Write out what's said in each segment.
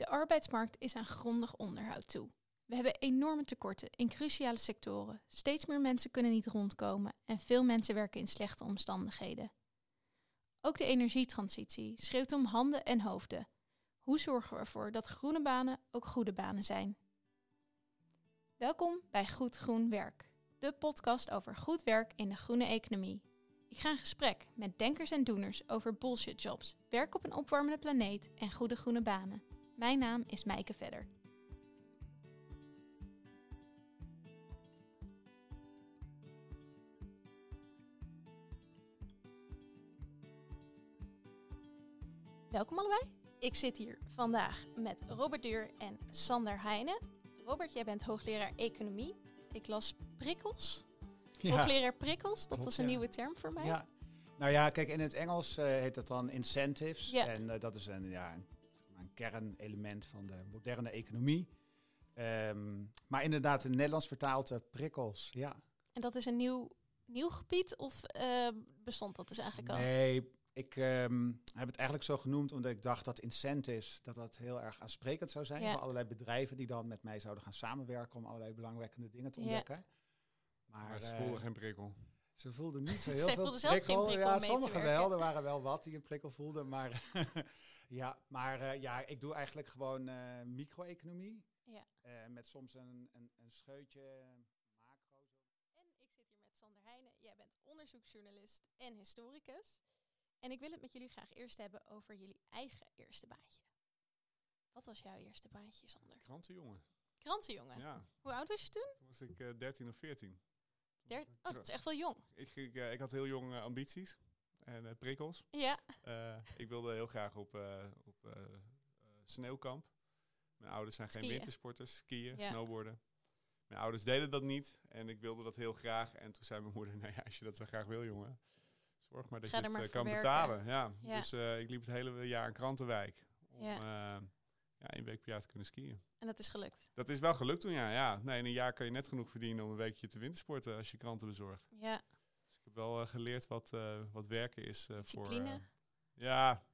De arbeidsmarkt is aan grondig onderhoud toe. We hebben enorme tekorten in cruciale sectoren. Steeds meer mensen kunnen niet rondkomen en veel mensen werken in slechte omstandigheden. Ook de energietransitie schreeuwt om handen en hoofden. Hoe zorgen we ervoor dat groene banen ook goede banen zijn? Welkom bij Goed Groen Werk, de podcast over goed werk in de groene economie. Ik ga in gesprek met denkers en doeners over bullshit jobs, werk op een opwarmende planeet en goede groene banen. Mijn naam is Mijke Vedder. Welkom allebei. Ik zit hier vandaag met Robert Duur en Sander Heijnen. Robert, jij bent hoogleraar economie. Ik las prikkels. Hoogleraar prikkels, dat was een nieuwe term voor mij. Ja. Nou ja, kijk, in het Engels eh, heet dat dan incentives. Ja. En eh, dat is een, ja, een, een kernelement van de moderne economie. Ehm, maar inderdaad, in het Nederlands vertaald eh, prikkels. Ja. En dat is een nieuw, nieuw gebied of eh, bestond dat dus eigenlijk al? Nee, ik ehm, heb het eigenlijk zo genoemd omdat ik dacht dat incentives dat dat heel erg aansprekend zou zijn Ja. voor allerlei bedrijven die dan met mij zouden gaan samenwerken om allerlei belangwekkende dingen te Ja. ontdekken. Maar, Maar ze eh, voelden geen prikkel. Ze voelden niet zo heel Zij veel voelden zelf geen prikkel. prikkel ja, sommigen wel. Er waren wel wat die een prikkel voelden. Maar ja, maar eh, ja, ik doe eigenlijk gewoon eh, micro-economie. Ja. Eh, met soms een, een, een scheutje macro. En ik zit hier met Sander Heijnen. Jij bent onderzoeksjournalist en historicus. En ik wil het met jullie graag eerst hebben over jullie eigen eerste baantje. Wat was jouw eerste baantje, Sander? Krantenjongen. Krantenjongen. Ja, Hoe oud was je toen? toen was ik eh 13 of 14. Der oh, dat is echt wel jong. Ik, ik, ik had heel jong ambities en eh, prikkels. Ja. Eh, ik wilde heel graag op, eh, op sneeuwkamp. Mijn ouders zijn geen wintersporters, skiën, Ja. snowboarden. Mijn ouders deden dat niet en ik wilde dat heel graag. En toen zei mijn moeder, nou ja, als je dat zo graag wil, jongen, zorg maar dat Ga je het kan werken. betalen. Ja. Ja. Dus ik liep het hele jaar in Krantenwijk om Ja. ja. ja, één week per jaar te kunnen skiën. En dat is gelukt. Dat is wel gelukt toen, ja. ja. Nee, in een jaar kan je net genoeg verdienen om een weekje te wintersporten als je kranten bezorgt. Ja. Heb wel eh, geleerd wat, eh, wat werken is eh, voor... Ja,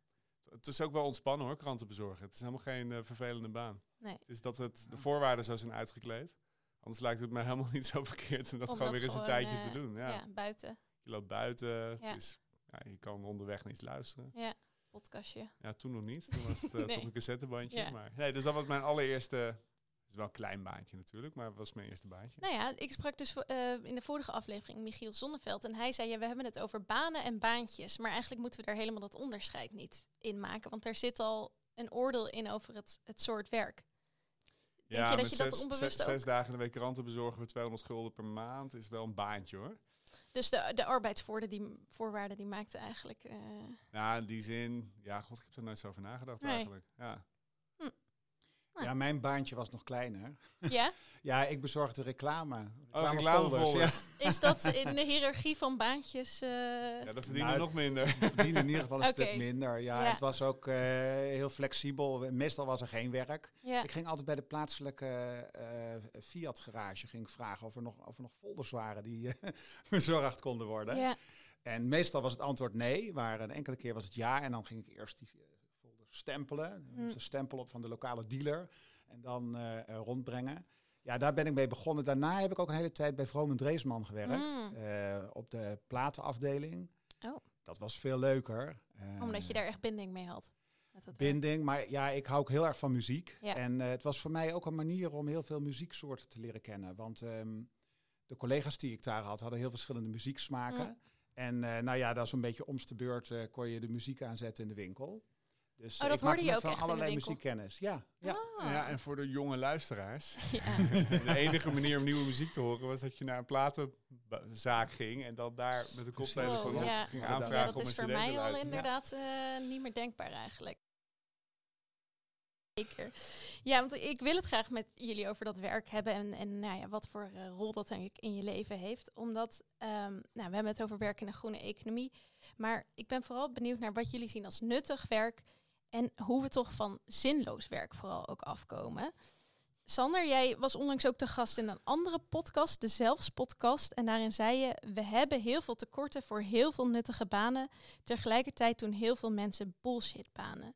het is ook wel ontspannen hoor, kranten bezorgen. Het is helemaal geen vervelende baan. Nee. Het is dat het de voorwaarden zo zijn uitgekleed. Anders lijkt het mij helemaal niet zo verkeerd om dat Om gewoon dat weer eens een tijdje te doen. Ja. Ja, buiten. Je loopt buiten, Ja. het is, ja, je kan onderweg niets luisteren. Ja. Podcastje. Ja, toen nog niet. Toen was het Nee. toch een cassettebandje. Ja. Maar, nee, dus dat was mijn allereerste... Het is wel een klein baantje natuurlijk, maar het was mijn eerste baantje. Nou ja, ik sprak dus eh, in de vorige aflevering Michiel Zonneveld. En hij zei, ja, we hebben het over banen en baantjes. Maar eigenlijk moeten we daar helemaal dat onderscheid niet in maken. Want daar zit al een oordeel in over het, het soort werk. Denk je dat je dat zes, onbewust zes, zes dagen in de week kranten bezorgen voor 200 gulden per maand is wel een baantje hoor. Dus de, de arbeidsvoorwaarden die, voorwaarden die maakten eigenlijk... eh, Ja, in die zin, ja, god, ik heb er nooit zo over nagedacht Nee. eigenlijk. Ja. Ja, mijn baantje was nog kleiner. ja? Ja, ik bezorgde reclame. Oh, reclamefolders, reclamefolders. Is dat in de hiërarchie van baantjes... eh, ja, dat verdienen Nou, nog minder. Ik verdiende in ieder geval een stuk minder. Ja, Ja. het was ook eh, heel flexibel. Meestal was er geen werk. ja. Ik ging altijd bij de plaatselijke eh, Fiat garage ging vragen of er nog, of er nog folders waren die eh, bezorgd konden worden. ja. En meestal was het antwoord nee, maar een enkele keer was het ja. En dan ging ik eerst die stempelen. Mm. Een stempel op van de lokale dealer. En dan eh, eh, rondbrengen. Ja, daar ben ik mee begonnen. Daarna heb ik ook een hele tijd bij Vroom en Dreesman gewerkt. Mm. eh, op de platenafdeling. Oh. Dat was veel leuker. Omdat je daar echt binding mee had. Binding. Maar ja, ik hou ook heel erg van muziek. Ja. En het was voor mij ook een manier om heel veel muzieksoorten te leren kennen. Want ehm, de collega's die ik daar had, hadden heel verschillende muzieksmaken. Mm. En nou ja, dat is een beetje omste beurt kon je de muziek aanzetten in de winkel. Dus Oh, eh, dat hoorde je ook van echt in de allerlei muziekkennis. Ja, ja. Ah. Ja, en voor de jonge luisteraars. Ja. De enige manier om nieuwe muziek te horen was dat je naar een platenzaak ging en dan daar met een koptelefoon Wow, op ja. ging aanvragen Ja, dat om is een voor mij al inderdaad eh, niet meer denkbaar eigenlijk. Zeker. Ja, want ik wil het graag met jullie over dat werk hebben en, en nou ja, wat voor eh, rol dat eigenlijk in je leven heeft. Omdat, ehm, nou, we hebben het over werk in de groene economie. Maar ik ben vooral benieuwd naar wat jullie zien als nuttig werk en hoe we toch van zinloos werk vooral ook afkomen. Sander, jij was onlangs ook te gast in een andere podcast, de Zelfs podcast. En daarin zei je, we hebben heel veel tekorten voor heel veel nuttige banen. Tegelijkertijd doen heel veel mensen bullshit banen.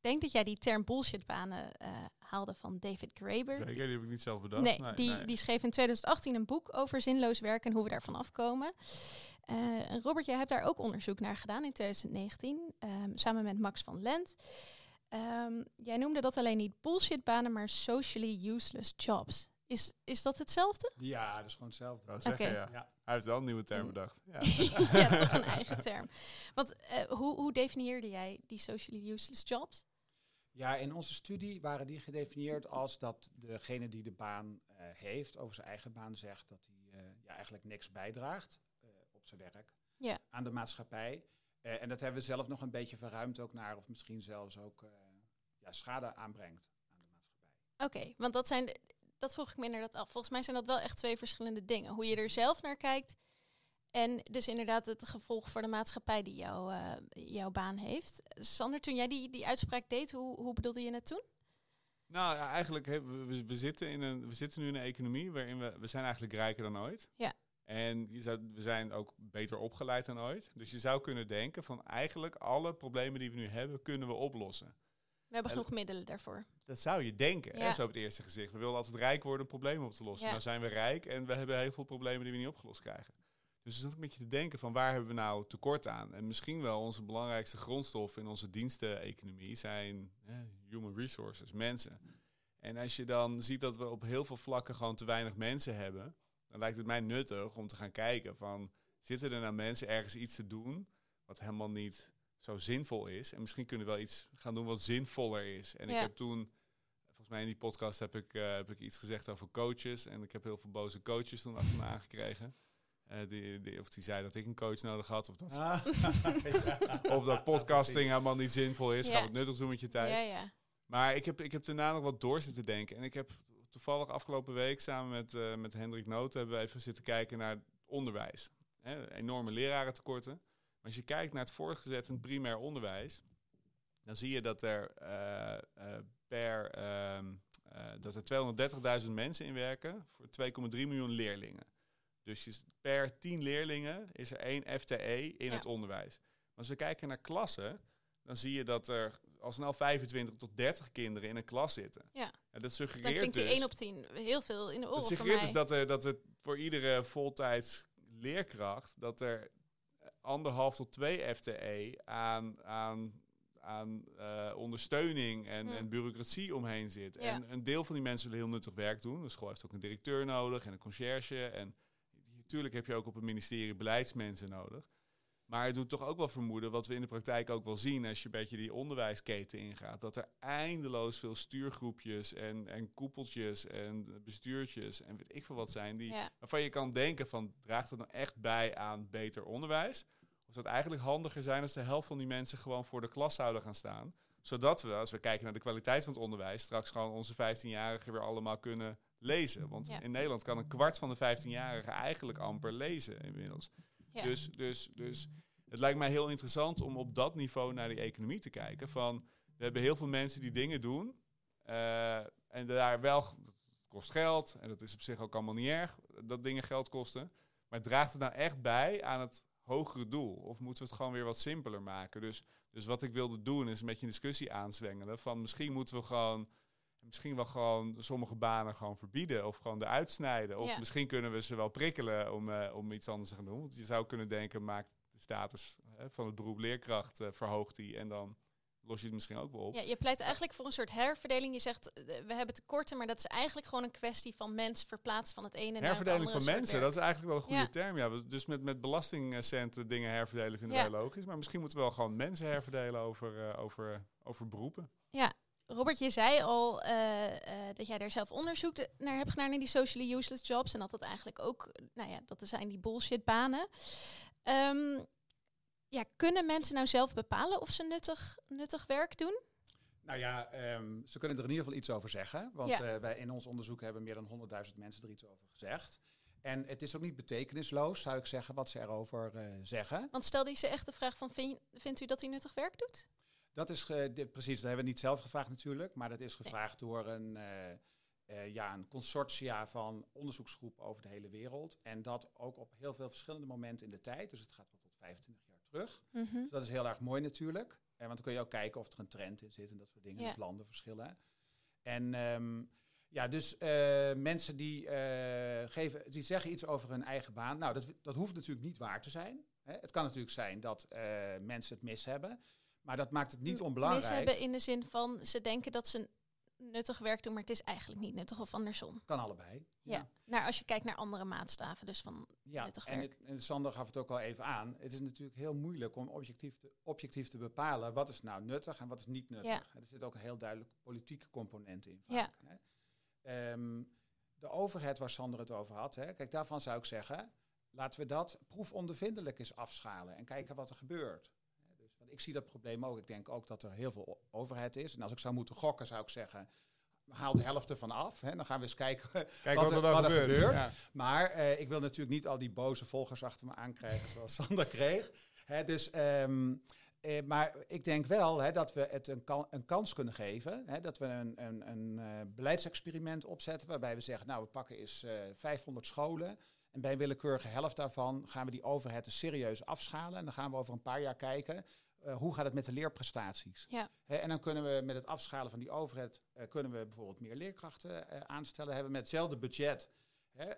Ik denk dat jij die term bullshitbanen uh, haalde van David Graeber. Zeker, die heb ik niet zelf bedacht. Nee, die, die schreef in 2018 een boek over zinloos werk en hoe we daarvan afkomen. Uh, Robert, jij hebt daar ook onderzoek naar gedaan in 2019, um, samen met Max van Lent. Um, jij noemde dat alleen niet bullshitbanen, maar socially useless jobs. Is, is dat hetzelfde? Ja, dat is gewoon hetzelfde. Ja. ja. Hij heeft wel een nieuwe term bedacht. Ja, ja toch een eigen term. Want uh, hoe, hoe definieerde jij die socially useless jobs? Ja, in onze studie waren die gedefinieerd als dat degene die de baan uh, heeft, over zijn eigen baan zegt dat hij uh, ja, eigenlijk niks bijdraagt op zijn werk ja. aan de maatschappij. en dat hebben we zelf nog een beetje verruimd ook naar, of misschien zelfs ook ja, schade aanbrengt aan de maatschappij. Oké, want dat zijn de, dat vroeg ik me inderdaad af. Volgens mij zijn dat wel echt twee verschillende dingen. Hoe je er zelf naar kijkt. En dus inderdaad het gevolg voor de maatschappij die jou, uh, jouw baan heeft. Sander, toen jij die, die uitspraak deed, hoe, hoe bedoelde je het toen? Nou, ja, eigenlijk, we, we, zitten in een, we zitten nu in een economie waarin we, we zijn eigenlijk rijker dan ooit. Ja. En je zou, we zijn ook beter opgeleid dan ooit. Dus je zou kunnen denken van eigenlijk alle problemen die we nu hebben, kunnen we oplossen. We hebben genoeg middelen daarvoor. Dat zou je denken, hè, zo op het eerste gezicht. We willen altijd rijk worden om problemen op te lossen. Ja. Nou zijn we rijk en we hebben heel veel problemen die we niet opgelost krijgen. Dus het is ook een beetje te denken van waar hebben we nou tekort aan? En misschien wel onze belangrijkste grondstof in onze diensteneconomie zijn human resources, mensen. En als je dan ziet dat we op heel veel vlakken gewoon te weinig mensen hebben, dan lijkt het mij nuttig om te gaan kijken van zitten er nou mensen ergens iets te doen wat helemaal niet zo zinvol is. En misschien kunnen we wel iets gaan doen wat zinvoller is. En ik heb toen, volgens mij in die podcast heb ik, uh, heb ik iets gezegd over coaches. En ik heb heel veel boze coaches toen achter me aangekregen. Uh, die, die, of die zei dat ik een coach nodig had. Of dat, ah. of dat podcasting helemaal niet zinvol is. Ja. Ga het nuttig doen met je tijd. Ja, ja. Maar ik heb, ik heb daarna nog wat door zitten denken. En ik heb toevallig afgelopen week samen met, uh, met Hendrik Noten... hebben we even zitten kijken naar onderwijs. Enorme lerarentekorten als je kijkt naar het voortgezet en primair onderwijs, dan zie je dat er uh, uh, per uh, dat er 230.000 mensen in werken voor 2,3 miljoen leerlingen. Dus je, per 10 leerlingen is er één FTE in ja. het onderwijs. Maar als we kijken naar klassen, dan zie je dat er al snel 25 tot 30 kinderen in een klas zitten. Ja. En dat suggereert dan klinkt die dus, 1 op 10 heel veel in de oren Dat suggereert dus dat er, dat er voor iedere voltijds leerkracht dat er anderhalf tot twee FTE aan, aan, aan uh, ondersteuning en, en, bureaucratie omheen zit. Ja. En een deel van die mensen willen heel nuttig werk doen. De school heeft ook een directeur nodig en een conciërge. En natuurlijk heb je ook op het ministerie beleidsmensen nodig. Maar het doet toch ook wel vermoeden, wat we in de praktijk ook wel zien als je een beetje die onderwijsketen ingaat, dat er eindeloos veel stuurgroepjes en, en koepeltjes en bestuurtjes en weet ik veel wat zijn, die, ja. waarvan je kan denken van, draagt het nou echt bij aan beter onderwijs? Of zou het eigenlijk handiger zijn als de helft van die mensen gewoon voor de klas zouden gaan staan? Zodat we, als we kijken naar de kwaliteit van het onderwijs, straks gewoon onze 15-jarigen weer allemaal kunnen lezen. Want Ja. in Nederland kan een kwart van de 15-jarigen eigenlijk amper lezen inmiddels. Dus, dus, dus het lijkt mij heel interessant om op dat niveau naar die economie te kijken. Van, we hebben heel veel mensen die dingen doen. eh, en daar wel, dat kost geld. En dat is op zich ook allemaal niet erg, dat dingen geld kosten. Maar draagt het nou echt bij aan het hogere doel? Of moeten we het gewoon weer wat simpeler maken? Dus, dus wat ik wilde doen is een beetje een discussie aanzwengelen. Van misschien moeten we gewoon misschien wel gewoon sommige banen gewoon verbieden of gewoon eruit snijden. Of Ja. misschien kunnen we ze wel prikkelen om, eh, om iets anders te gaan doen. Want je zou kunnen denken, maak de status van het beroep leerkracht, eh, verhoogt die en dan los je het misschien ook wel op. Ja, je pleit eigenlijk voor een soort herverdeling. Je zegt, eh, we hebben tekorten, maar dat is eigenlijk gewoon een kwestie van mens verplaatsen van het ene naar het Herverdeling andere van soort mensen, werk. dat is eigenlijk wel een goede Ja. term. Ja, dus met, met belastingcenten dingen herverdelen vinden Ja. wij logisch. Maar misschien moeten we wel gewoon mensen herverdelen over, over, over beroepen. Robert, je zei al eh, eh, dat jij daar zelf onderzoek de- naar hebt gedaan in die socially useless jobs. En dat dat eigenlijk ook, nou ja, dat zijn die bullshit banen. Ehm, ja, kunnen mensen nou zelf bepalen of ze nuttig, nuttig werk doen? Nou ja, ehm, ze kunnen er in ieder geval iets over zeggen. Want Ja. eh, wij in ons onderzoek hebben meer dan 100.000 mensen er iets over gezegd. En het is ook niet betekenisloos, zou ik zeggen, wat ze erover zeggen. Want stelde je ze echt de vraag van, vind, vindt u dat u nuttig werk doet? Dat is dit- precies, dat hebben we niet zelf gevraagd natuurlijk. Maar dat is gevraagd door een, eh, eh, ja, een consortia van onderzoeksgroepen over de hele wereld. En dat ook op heel veel verschillende momenten in de tijd. Dus het gaat wel tot 25 jaar terug. Mhm. Dus dat is heel erg mooi natuurlijk. want dan kun je ook kijken of er een trend in zit en dat soort dingen. Ja. Of landen verschillen. En ehm, ja, dus mensen die, geven, die zeggen iets over hun eigen baan. Nou, dat, dat hoeft natuurlijk niet waar te zijn. Hè. Het kan natuurlijk zijn dat mensen het mis hebben. Maar dat maakt het niet onbelangrijk. Mis hebben in de zin van ze denken dat ze nuttig werk doen, maar het is eigenlijk niet nuttig of andersom. Kan allebei. Ja. Nou, als je kijkt naar andere maatstaven, dus van ja, nuttig en werk. Het, en Sander gaf het ook al even aan. Het is natuurlijk heel moeilijk om objectief te, objectief te bepalen wat is nou nuttig en wat is niet nuttig. Ja. Er zit ook een heel duidelijk politieke component in. Vaak, ja. Hè. Um, de overheid waar Sander het over had, hè, kijk, daarvan zou ik zeggen, laten we dat proefondervindelijk eens afschalen en kijken wat er gebeurt ik zie dat probleem ook. Ik denk ook dat er heel veel overheid is. En als ik zou moeten gokken, zou ik zeggen, haal de helft ervan af. Hè. Dan gaan we eens kijken Kijk wat, er, wat er gebeurt. Maar eh, ik wil natuurlijk niet al die boze volgers achter me aankrijgen zoals Sander kreeg. Hè, dus, ehm, eh, maar ik denk wel hè, dat we het een, een kans kunnen geven. Hè, dat we een, een, een uh, beleidsexperiment opzetten waarbij we zeggen, nou we pakken eens 500 scholen. En bij een willekeurige helft daarvan gaan we die overheid serieus afschalen. En dan gaan we over een paar jaar kijken uh, hoe gaat het met de leerprestaties? Ja. en dan kunnen we met het afschalen van die overheid, uh, kunnen we bijvoorbeeld meer leerkrachten uh, aanstellen. Hebben met hetzelfde budget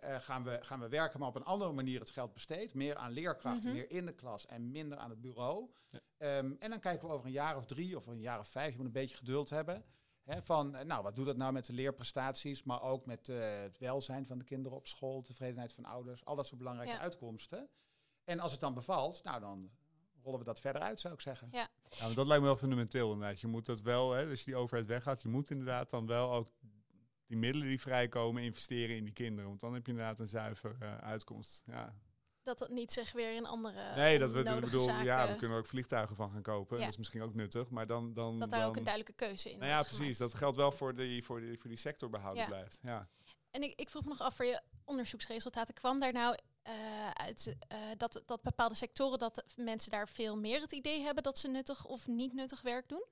gaan, we, gaan we werken, maar op een andere manier het geld besteed. Meer aan leerkrachten, mhm. meer in de klas en minder aan het bureau. Ja. Um, en dan kijken we over een jaar of drie of een jaar of vijf, je moet een beetje geduld hebben. van, nou, wat doet dat nou met de leerprestaties, maar ook met het welzijn van de kinderen op school, tevredenheid van ouders, al dat soort belangrijke uitkomsten. En als het dan bevalt, nou dan rollen we dat verder uit, zou ik zeggen. Ja. ja maar dat lijkt me wel fundamenteel inderdaad. Je moet dat wel, hè, als je die overheid weggaat, je moet inderdaad dan wel ook die middelen die vrijkomen investeren in die kinderen. Want dan heb je inderdaad een zuiver uh, uitkomst. Ja. Dat het niet zich weer in andere Nee, dat we bedoel, zaken... ja, we kunnen er ook vliegtuigen van gaan kopen. Ja. Dat is misschien ook nuttig, maar dan... dan dat daar dan, ook een duidelijke keuze in Nou ja, precies. Dat geldt wel voor die, voor die, voor die sector behouden blijft. Ja. En ik, ik vroeg me nog af voor je onderzoeksresultaten. Kwam daar nou uit, uh, dat, dat bepaalde sectoren, dat mensen daar veel meer het idee hebben dat ze nuttig of niet nuttig werk doen?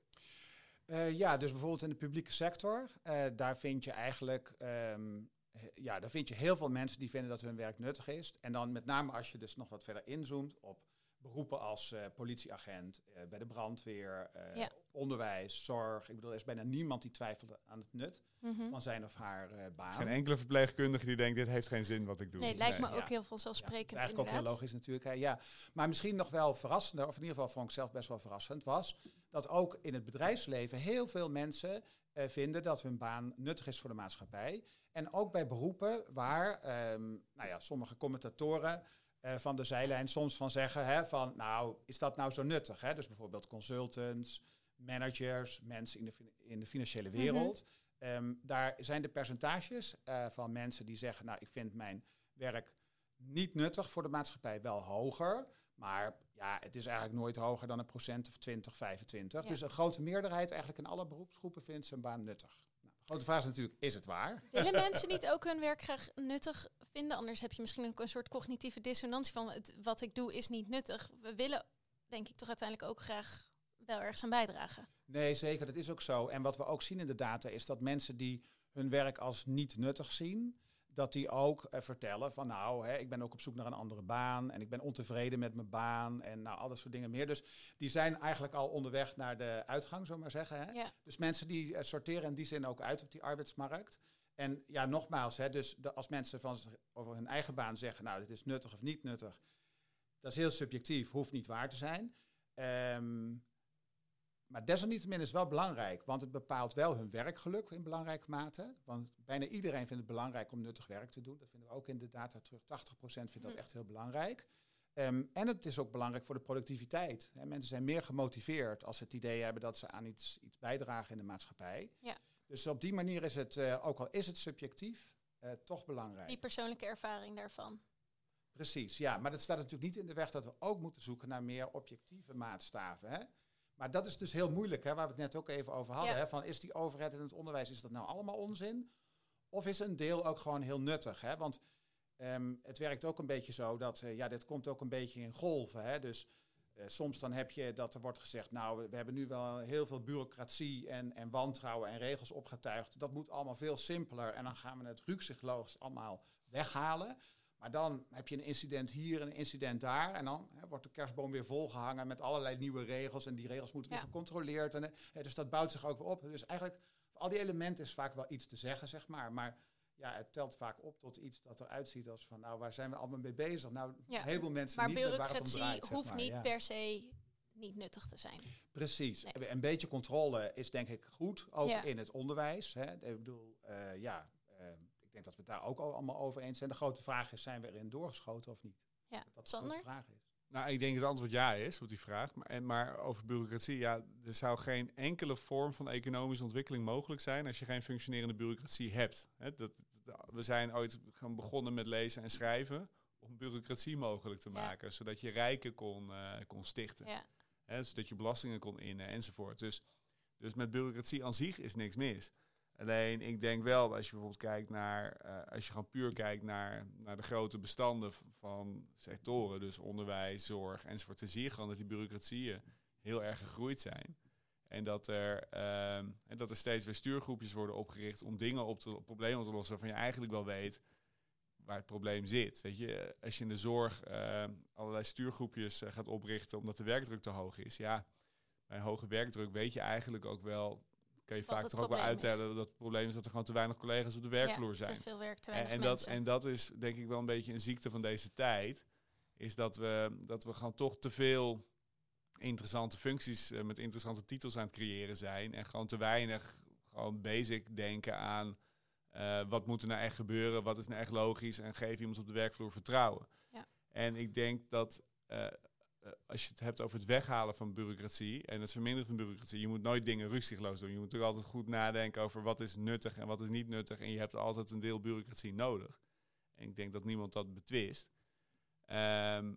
Uh, ja, dus bijvoorbeeld in de publieke sector, daar vind je eigenlijk, um, ja, daar vind je heel veel mensen die vinden dat hun werk nuttig is. En dan met name als je dus nog wat verder inzoomt op beroepen als uh, politieagent, uh, bij de brandweer, uh, onderwijs, zorg. Ik bedoel, er is bijna niemand die twijfelt aan het nut mhm. van zijn of haar baan. Er is geen enkele verpleegkundige die denkt, dit heeft geen zin wat ik doe. Nee, lijkt me ook heel vanzelfsprekend ja, Eigenlijk ook heel logisch natuurlijk. Hè, ja. Maar misschien nog wel verrassender, of in ieder geval vond ik zelf best wel verrassend, was dat ook in het bedrijfsleven heel veel mensen vinden dat hun baan nuttig is voor de maatschappij. En ook bij beroepen waar, um, nou ja, sommige commentatoren uh, van de zijlijn soms van zeggen hè, van nou, is dat nou zo nuttig? Hè? Dus bijvoorbeeld consultants, managers, mensen in de, in de financiële mhm. wereld. um, daar zijn de percentages uh, van mensen die zeggen, nou, ik vind mijn werk niet nuttig voor de maatschappij wel hoger. Maar ja, het is eigenlijk nooit hoger dan een procent of 20, 25. Dus een grote meerderheid eigenlijk in alle beroepsgroepen vindt zijn baan nuttig. Nou, de grote vraag is natuurlijk, is het waar? Willen mensen niet ook hun werk graag nuttig vinden. Anders heb je misschien ook een soort cognitieve dissonantie van het, wat ik doe is niet nuttig. We willen, denk ik, toch uiteindelijk ook graag wel ergens aan bijdragen. Nee, zeker, dat is ook zo. En wat we ook zien in de data is dat mensen die hun werk als niet nuttig zien, dat die ook uh, vertellen van nou, hè, ik ben ook op zoek naar een andere baan en ik ben ontevreden met mijn baan en nou, al dat soort dingen meer. Dus die zijn eigenlijk al onderweg naar de uitgang, zullen maar zeggen. Hè? Ja. Dus mensen die uh, sorteren in die zin ook uit op die arbeidsmarkt. En ja, nogmaals, hè, dus de, als mensen van over hun eigen baan zeggen, nou, dit is nuttig of niet nuttig, dat is heel subjectief, hoeft niet waar te zijn. Um, maar desalniettemin is het wel belangrijk, want het bepaalt wel hun werkgeluk in belangrijke mate. Want bijna iedereen vindt het belangrijk om nuttig werk te doen. Dat vinden we ook in de data terug. 80% vindt dat hm. echt heel belangrijk. Um, en het is ook belangrijk voor de productiviteit. Hè. Mensen zijn meer gemotiveerd als ze het idee hebben dat ze aan iets, iets bijdragen in de maatschappij. Ja. Dus op die manier is het, uh, ook al is het subjectief, uh, toch belangrijk. Die persoonlijke ervaring daarvan. Precies, ja. Maar dat staat natuurlijk niet in de weg dat we ook moeten zoeken naar meer objectieve maatstaven. Hè? Maar dat is dus heel moeilijk, hè, waar we het net ook even over hadden. Hè, van is die overheid en het onderwijs, is dat nou allemaal onzin? Of is een deel ook gewoon heel nuttig? Hè? Want um, het werkt ook een beetje zo dat, uh, ja, dit komt ook een beetje in golven. Hè? Dus uh, soms dan heb je dat er wordt gezegd, nou, we hebben nu wel heel veel bureaucratie en, en wantrouwen en regels opgetuigd. Dat moet allemaal veel simpeler en dan gaan we het rukzichtloos allemaal weghalen. Maar dan heb je een incident hier, een incident daar. En dan hè, wordt de kerstboom weer volgehangen met allerlei nieuwe regels. En die regels moeten weer gecontroleerd. En, hè, dus dat bouwt zich ook weer op. Dus eigenlijk, al die elementen is vaak wel iets te zeggen, zeg maar. Maar ja, het telt vaak op tot iets dat eruit ziet als van, nou, waar zijn we allemaal mee bezig? Nou, ja. heel veel mensen maar niet met waar het om draait. hoeft maar, niet per se niet nuttig te zijn. Precies. Een beetje controle is denk ik goed, ook in het onderwijs. Hè. Ik bedoel, uh, ja, ik denk dat we het daar ook allemaal over eens zijn. De grote vraag is, zijn we erin doorgeschoten of niet? Ja, dat de grote vraag is. Nou, ik denk dat het antwoord ja is op die vraag. Maar, en, maar over bureaucratie, ja, er zou geen enkele vorm van economische ontwikkeling mogelijk zijn als je geen functionerende bureaucratie hebt. dat, we zijn ooit gaan begonnen met lezen en schrijven om bureaucratie mogelijk te maken, zodat je rijken kon, uh, kon stichten. Ja. zodat je belastingen kon innen enzovoort. Dus, dus met bureaucratie aan zich is niks mis. Alleen ik denk wel, als je bijvoorbeeld kijkt naar, uh, als je gewoon puur kijkt naar, naar de grote bestanden van sectoren, dus onderwijs, zorg enzovoort, dan zie je gewoon dat die bureaucratieën heel erg gegroeid zijn. En dat er, en dat er steeds weer stuurgroepjes worden opgericht om dingen op te, problemen op te lossen waarvan je eigenlijk wel weet waar het probleem zit. Weet je, als je in de zorg uh, allerlei stuurgroepjes uh, gaat oprichten omdat de werkdruk te hoog is, ja, bij hoge werkdruk weet je eigenlijk ook wel kan je vaak toch ook wel uittellen dat het probleem is dat er gewoon te weinig collega's op de werkvloer zijn. Te veel werk, te en, en dat, en dat is denk ik wel een beetje een ziekte van deze tijd. Is dat we, dat we gewoon toch te veel interessante functies uh, met interessante titels aan het creëren zijn. En gewoon te weinig gewoon basic denken aan uh, wat moet er nou echt gebeuren, wat is nou echt logisch en geef iemand op de werkvloer vertrouwen. Ja. En ik denk dat uh, eh, als je het hebt over het weghalen van bureaucratie en het verminderen van bureaucratie, je moet nooit dingen rustigloos doen. Je moet natuurlijk altijd goed nadenken over wat is nuttig en wat is niet nuttig. En je hebt altijd een deel bureaucratie nodig. En ik denk dat niemand dat betwist. Um,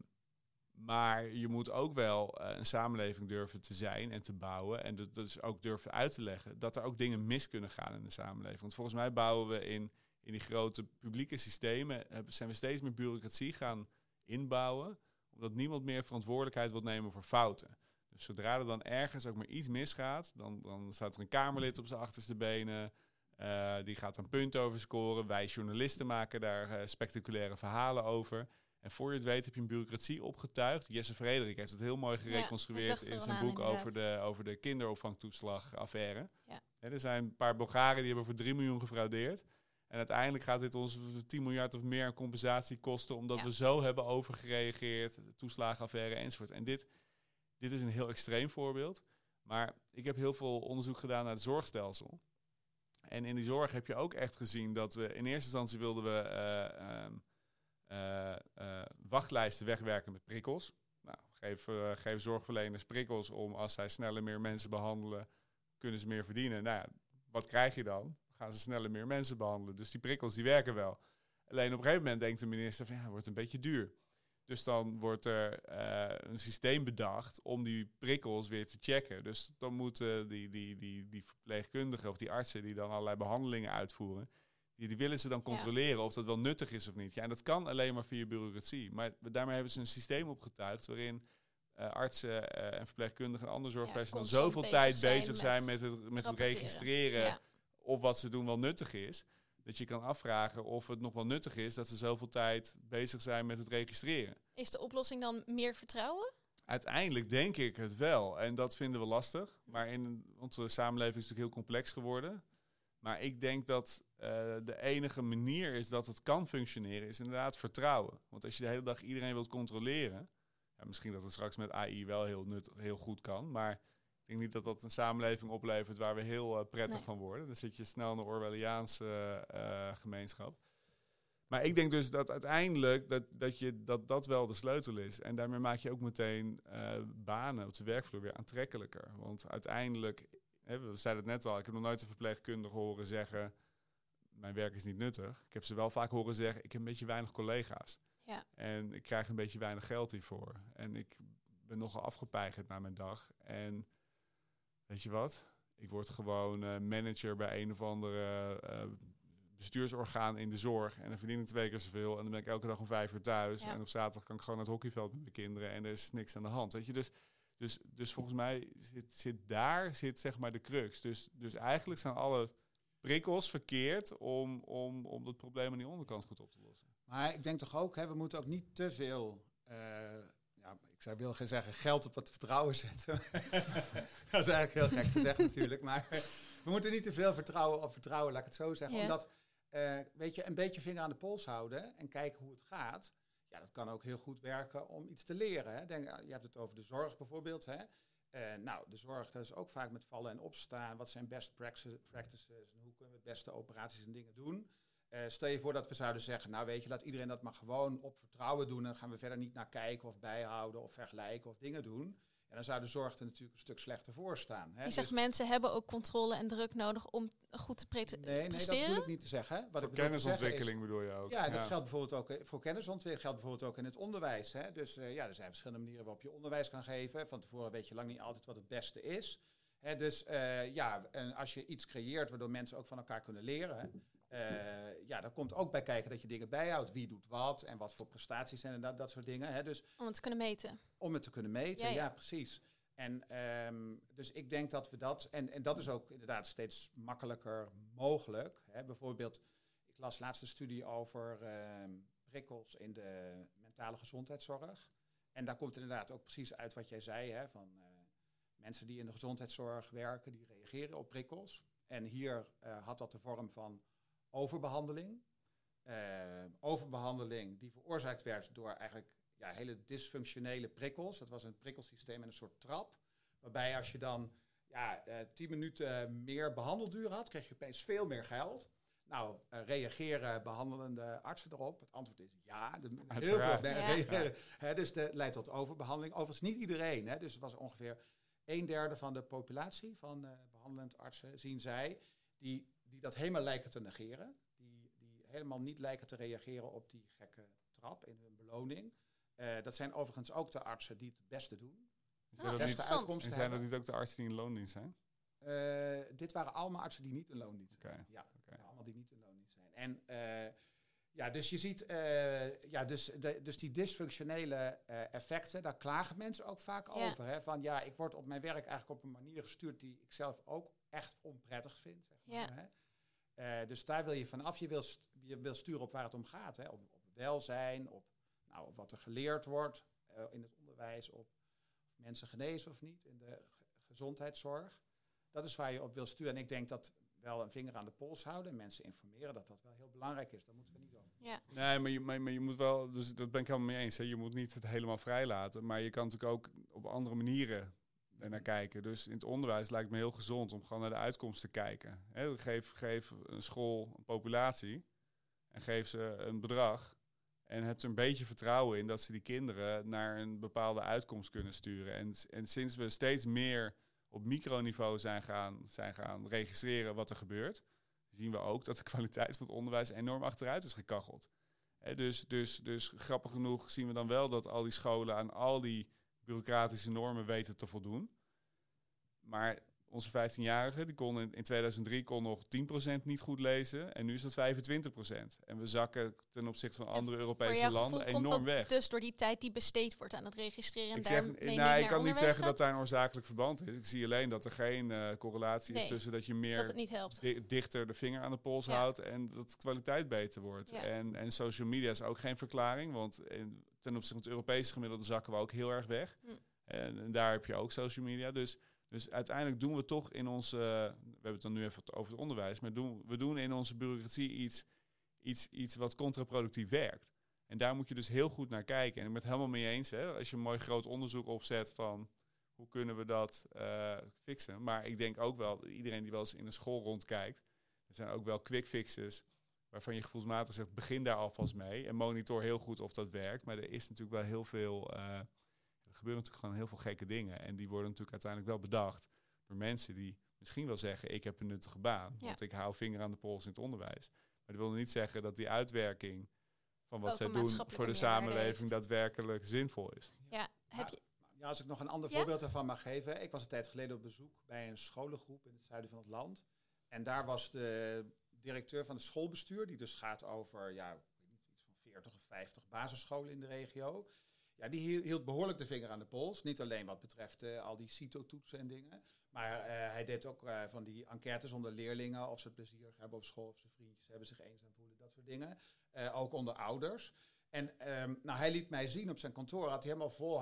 maar je moet ook wel uh, een samenleving durven te zijn en te bouwen. En dus ook durven uit te leggen dat er ook dingen mis kunnen gaan in de samenleving. Want volgens mij bouwen we in, in die grote publieke systemen, zijn we steeds meer bureaucratie gaan inbouwen omdat niemand meer verantwoordelijkheid wil nemen voor fouten. Dus zodra er dan ergens ook maar iets misgaat, dan, dan staat er een Kamerlid op zijn achterste benen. Uh, die gaat een punt over scoren. Wij journalisten maken daar uh, spectaculaire verhalen over. En voor je het weet heb je een bureaucratie opgetuigd. Jesse Frederik heeft het heel mooi gereconstrueerd in zijn boek over de, over de kinderopvangtoeslagaffaire. Ja. er zijn een paar Bulgaren die hebben voor 3 miljoen gefraudeerd. En uiteindelijk gaat dit ons 10 miljard of meer compensatie kosten, omdat we zo hebben overgereageerd, toeslagenaffaire enzovoort. En dit, dit is een heel extreem voorbeeld. Maar ik heb heel veel onderzoek gedaan naar het zorgstelsel. En in die zorg heb je ook echt gezien dat we in eerste instantie wilden we uh, uh, wachtlijsten wegwerken met prikkels. Nou, geef, geef zorgverleners prikkels om als zij sneller meer mensen behandelen, kunnen ze meer verdienen. Nou ja, wat krijg je dan? Gaan ze sneller meer mensen behandelen. Dus die prikkels die werken wel. Alleen op een gegeven moment denkt de minister van ja, het wordt een beetje duur. Dus dan wordt er uh, een systeem bedacht om die prikkels weer te checken. Dus dan moeten die, die, die, die verpleegkundigen of die artsen die dan allerlei behandelingen uitvoeren, die, die willen ze dan controleren of dat wel nuttig is of niet. Ja, en dat kan alleen maar via bureaucratie. Maar daarmee hebben ze een systeem opgetuigd waarin uh, artsen uh, en verpleegkundigen en andere zorgpersoneel ja, zoveel tijd bezig zijn met, het, met het registreren. Ja of wat ze doen wel nuttig is. Dat je kan afvragen of het nog wel nuttig is dat ze zoveel tijd bezig zijn met het registreren. Is de oplossing dan meer vertrouwen? Uiteindelijk denk ik het wel. En dat vinden we lastig. Maar in onze samenleving is het natuurlijk heel complex geworden. Maar ik denk dat uh, de enige manier is dat het kan functioneren, is inderdaad vertrouwen. Want als je de hele dag iedereen wilt controleren, ja, misschien dat het straks met AI wel heel, nut, heel goed kan, maar ik denk niet dat dat een samenleving oplevert waar we heel uh, prettig van worden. Dan zit je snel in de Orwelliaanse uh, gemeenschap. Maar ik denk dus dat uiteindelijk dat, dat, je, dat dat wel de sleutel is. En daarmee maak je ook meteen uh, banen op de werkvloer weer aantrekkelijker. Want uiteindelijk, hè, we zeiden het net al, ik heb nog nooit een verpleegkundige horen zeggen... mijn werk is niet nuttig. Ik heb ze wel vaak horen zeggen, ik heb een beetje weinig collega's. Ja. En ik krijg een beetje weinig geld hiervoor. En ik ben nogal afgepeigerd na mijn dag. En weet je wat? Ik word gewoon uh, manager bij een of andere uh, bestuursorgaan in de zorg. En dan verdien ik twee keer zoveel. En dan ben ik elke dag om vijf uur thuis. En op zaterdag kan ik gewoon naar het hockeyveld met mijn kinderen. En er is niks aan de hand. Weet je, dus, dus, dus volgens mij zit, zit daar zit zeg maar de crux. Dus, dus eigenlijk zijn alle prikkels verkeerd om, om, om dat probleem aan die onderkant goed op te lossen. Maar ik denk toch ook, hè, we moeten ook niet te veel, uh, ja, ik zou wil gaan zeggen, geld op het vertrouwen zetten. dat is eigenlijk heel gek gezegd natuurlijk. Maar we moeten niet te veel vertrouwen op vertrouwen, laat ik het zo zeggen. Omdat, uh, weet je, een beetje vinger aan de pols houden en kijken hoe het gaat. Ja, dat kan ook heel goed werken om iets te leren. Hè. Denk, je hebt het over de zorg bijvoorbeeld. Hè. Uh, nou, de zorg, dat is ook vaak met vallen en opstaan. Wat zijn best practices en hoe kunnen we het beste operaties en dingen doen? Uh, stel je voor dat we zouden zeggen, nou weet je, laat iedereen dat maar gewoon op vertrouwen doen. En dan gaan we verder niet naar kijken of bijhouden of vergelijken of dingen doen. En dan zou de zorg er natuurlijk een stuk slechter voor staan. Hè. Je zegt dus mensen hebben ook controle en druk nodig om goed te pre nee, nee, presteren? Nee, dat bedoel ik niet te zeggen. Wat ik kennisontwikkeling bedoel je ook. Ja, dat geldt bijvoorbeeld ook eh, voor kennisontwikkeling, geldt bijvoorbeeld ook in het onderwijs. Hè. Dus uh, ja, er zijn verschillende manieren waarop je onderwijs kan geven. Van tevoren weet je lang niet altijd wat het beste is. Hè, dus uh, ja, en als je iets creëert waardoor mensen ook van elkaar kunnen leren, uh, ja, daar komt ook bij kijken dat je dingen bijhoudt. Wie doet wat en wat voor prestaties zijn en dat, dat soort dingen. Hè. Dus, om het te kunnen meten. Om het te kunnen meten, ja, ja. precies. En um, dus ik denk dat we dat, en, en dat is ook inderdaad steeds makkelijker mogelijk. Hè. Bijvoorbeeld, ik las laatst een studie over uh, prikkels in de mentale gezondheidszorg. En daar komt inderdaad ook precies uit wat jij zei, hè, van uh, mensen die in de gezondheidszorg werken, die reageren op prikkels. En hier uh, had dat de vorm van overbehandeling. Uh, overbehandeling die veroorzaakt werd door eigenlijk ja, hele dysfunctionele prikkels. Dat was een prikkelsysteem en een soort trap. Waarbij als je dan ja, uh, 10 minuten meer behandelduur had, kreeg je opeens veel meer geld. Nou, uh, reageren behandelende artsen erop? Het antwoord is ja. De, heel veel reageren. Hè, dus dat leidt tot overbehandeling. Overigens niet iedereen. Hè, dus het was ongeveer een derde van de populatie van uh, behandelend artsen, zien zij, die, die dat helemaal lijken te negeren. Die, die helemaal niet lijken te reageren op die gekke trap in hun beloning. Uh, dat zijn overigens ook de artsen die het beste doen. Zijn dat niet, en zijn dat niet ook de artsen die in loondienst zijn? Uh, dit waren allemaal artsen die niet in loondienst zijn. Okay. Ja, okay. allemaal die niet in loondienst zijn. En uh, ja, dus je ziet, ja, dus, de, dus die dysfunctionele effecten, daar klagen mensen ook vaak ja. over. Hè? Van ja, ik word op mijn werk eigenlijk op een manier gestuurd die ik zelf ook echt onprettig vind. Zeg maar, ja. hè? Dus daar wil je vanaf. Je wil, je wil sturen op waar het om gaat. Hè? Op, op welzijn, op nou, op wat er geleerd wordt uh, in het onderwijs, op mensen genezen of niet, in de gezondheidszorg. Dat is waar je op wil sturen. En ik denk dat wel een vinger aan de pols houden en mensen informeren dat dat wel heel belangrijk is. Daar moeten we niet over. Ja. Nee, maar je, maar, maar je moet wel, dus dat ben ik helemaal mee eens. Hè. Je moet niet het helemaal vrij laten, maar je kan natuurlijk ook op andere manieren naar kijken. Dus in het onderwijs lijkt me heel gezond om gewoon naar de uitkomsten te kijken. Geef, geef een school een populatie en geef ze een bedrag en hebt er een beetje vertrouwen in dat ze die kinderen naar een bepaalde uitkomst kunnen sturen. En, en sinds we steeds meer op microniveau zijn gaan, zijn gaan registreren wat er gebeurt, zien we ook dat de kwaliteit van het onderwijs enorm achteruit is gekacheld. dus, dus, dus grappig genoeg zien we dan wel dat al die scholen aan al die bureaucratische normen weten te voldoen. Maar onze 15-jarige, die kon in, in 2003 kon nog 10% niet goed lezen. En nu is dat 25%. En we zakken ten opzichte van andere Europese landen enorm weg. Dus door die tijd die besteed wordt aan het registreren. En ik zeg, nou, ik kan niet zeggen gaat? dat daar een oorzakelijk verband is. Ik zie alleen dat er geen uh, correlatie nee, is tussen dat je meer dat. Di dichter de vinger aan de pols ja. houdt en dat de kwaliteit beter wordt. Ja. En, en social media is ook geen verklaring, want in, ten opzichte van het Europese gemiddelde zakken we ook heel erg weg. Hm. En, en daar heb je ook social media. Dus dus uiteindelijk doen we toch in onze, we hebben het dan nu even over het onderwijs, maar doen, we doen in onze bureaucratie iets, iets, iets wat contraproductief werkt. En daar moet je dus heel goed naar kijken. En ik ben het helemaal mee eens, hè, als je een mooi groot onderzoek opzet van hoe kunnen we dat uh, fixen. Maar ik denk ook wel, iedereen die wel eens in een school rondkijkt, er zijn ook wel quick fixes waarvan je gevoelsmatig zegt, begin daar alvast mee en monitor heel goed of dat werkt. Maar er is natuurlijk wel heel veel... Uh, er gebeuren natuurlijk gewoon heel veel gekke dingen. En die worden natuurlijk uiteindelijk wel bedacht door mensen die misschien wel zeggen, ik heb een nuttige baan. Want ik hou vinger aan de pols in het onderwijs. Maar dat wil niet zeggen dat die uitwerking van wat zij doen voor de samenleving daadwerkelijk zinvol is. Ja, heb je... Ja, als ik nog een ander ja? voorbeeld daarvan mag geven. Ik was een tijd geleden op bezoek bij een scholengroep in het zuiden van het land. En daar was de directeur van het schoolbestuur, die dus gaat over ja, iets van 40 of 50 basisscholen in de regio ja, die hield behoorlijk de vinger aan de pols. Niet alleen wat betreft al die CITO-toetsen en dingen. Maar hij deed ook van die enquêtes onder leerlingen. Of ze plezier hebben op school, of ze vriendjes hebben, zich eenzaam voelen, dat soort dingen. ook onder ouders. En ehm, nou, hij liet mij zien op zijn kantoor, had hij helemaal vol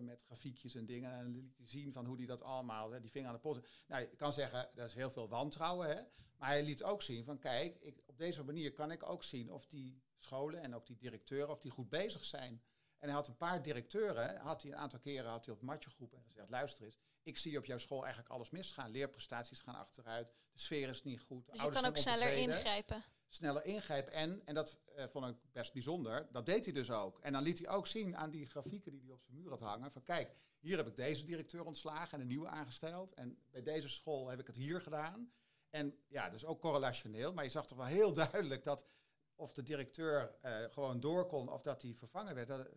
met grafiekjes en dingen. En liet hij zien van hoe hij dat allemaal, hè, die vinger aan de pols. Nou, je kan zeggen, dat is heel veel wantrouwen. Hè? Maar hij liet ook zien van, kijk, ik, op deze manier kan ik ook zien of die scholen en ook die directeuren, of die goed bezig zijn. En hij had een paar directeuren, had hij een aantal keren had hij op het matje geroepen en gezegd, luister eens, ik zie op jouw school eigenlijk alles misgaan. Leerprestaties gaan achteruit, de sfeer is niet goed. Dus je kan ook sneller ingrijpen sneller ingrijpen. En, en dat uh, vond ik best bijzonder, dat deed hij dus ook. En dan liet hij ook zien aan die grafieken die hij op zijn muur had hangen. Van kijk, hier heb ik deze directeur ontslagen en een nieuwe aangesteld. En bij deze school heb ik het hier gedaan. En ja, dus ook correlationeel. Maar je zag toch wel heel duidelijk dat of de directeur uh, gewoon door kon of dat hij vervangen werd. Dat,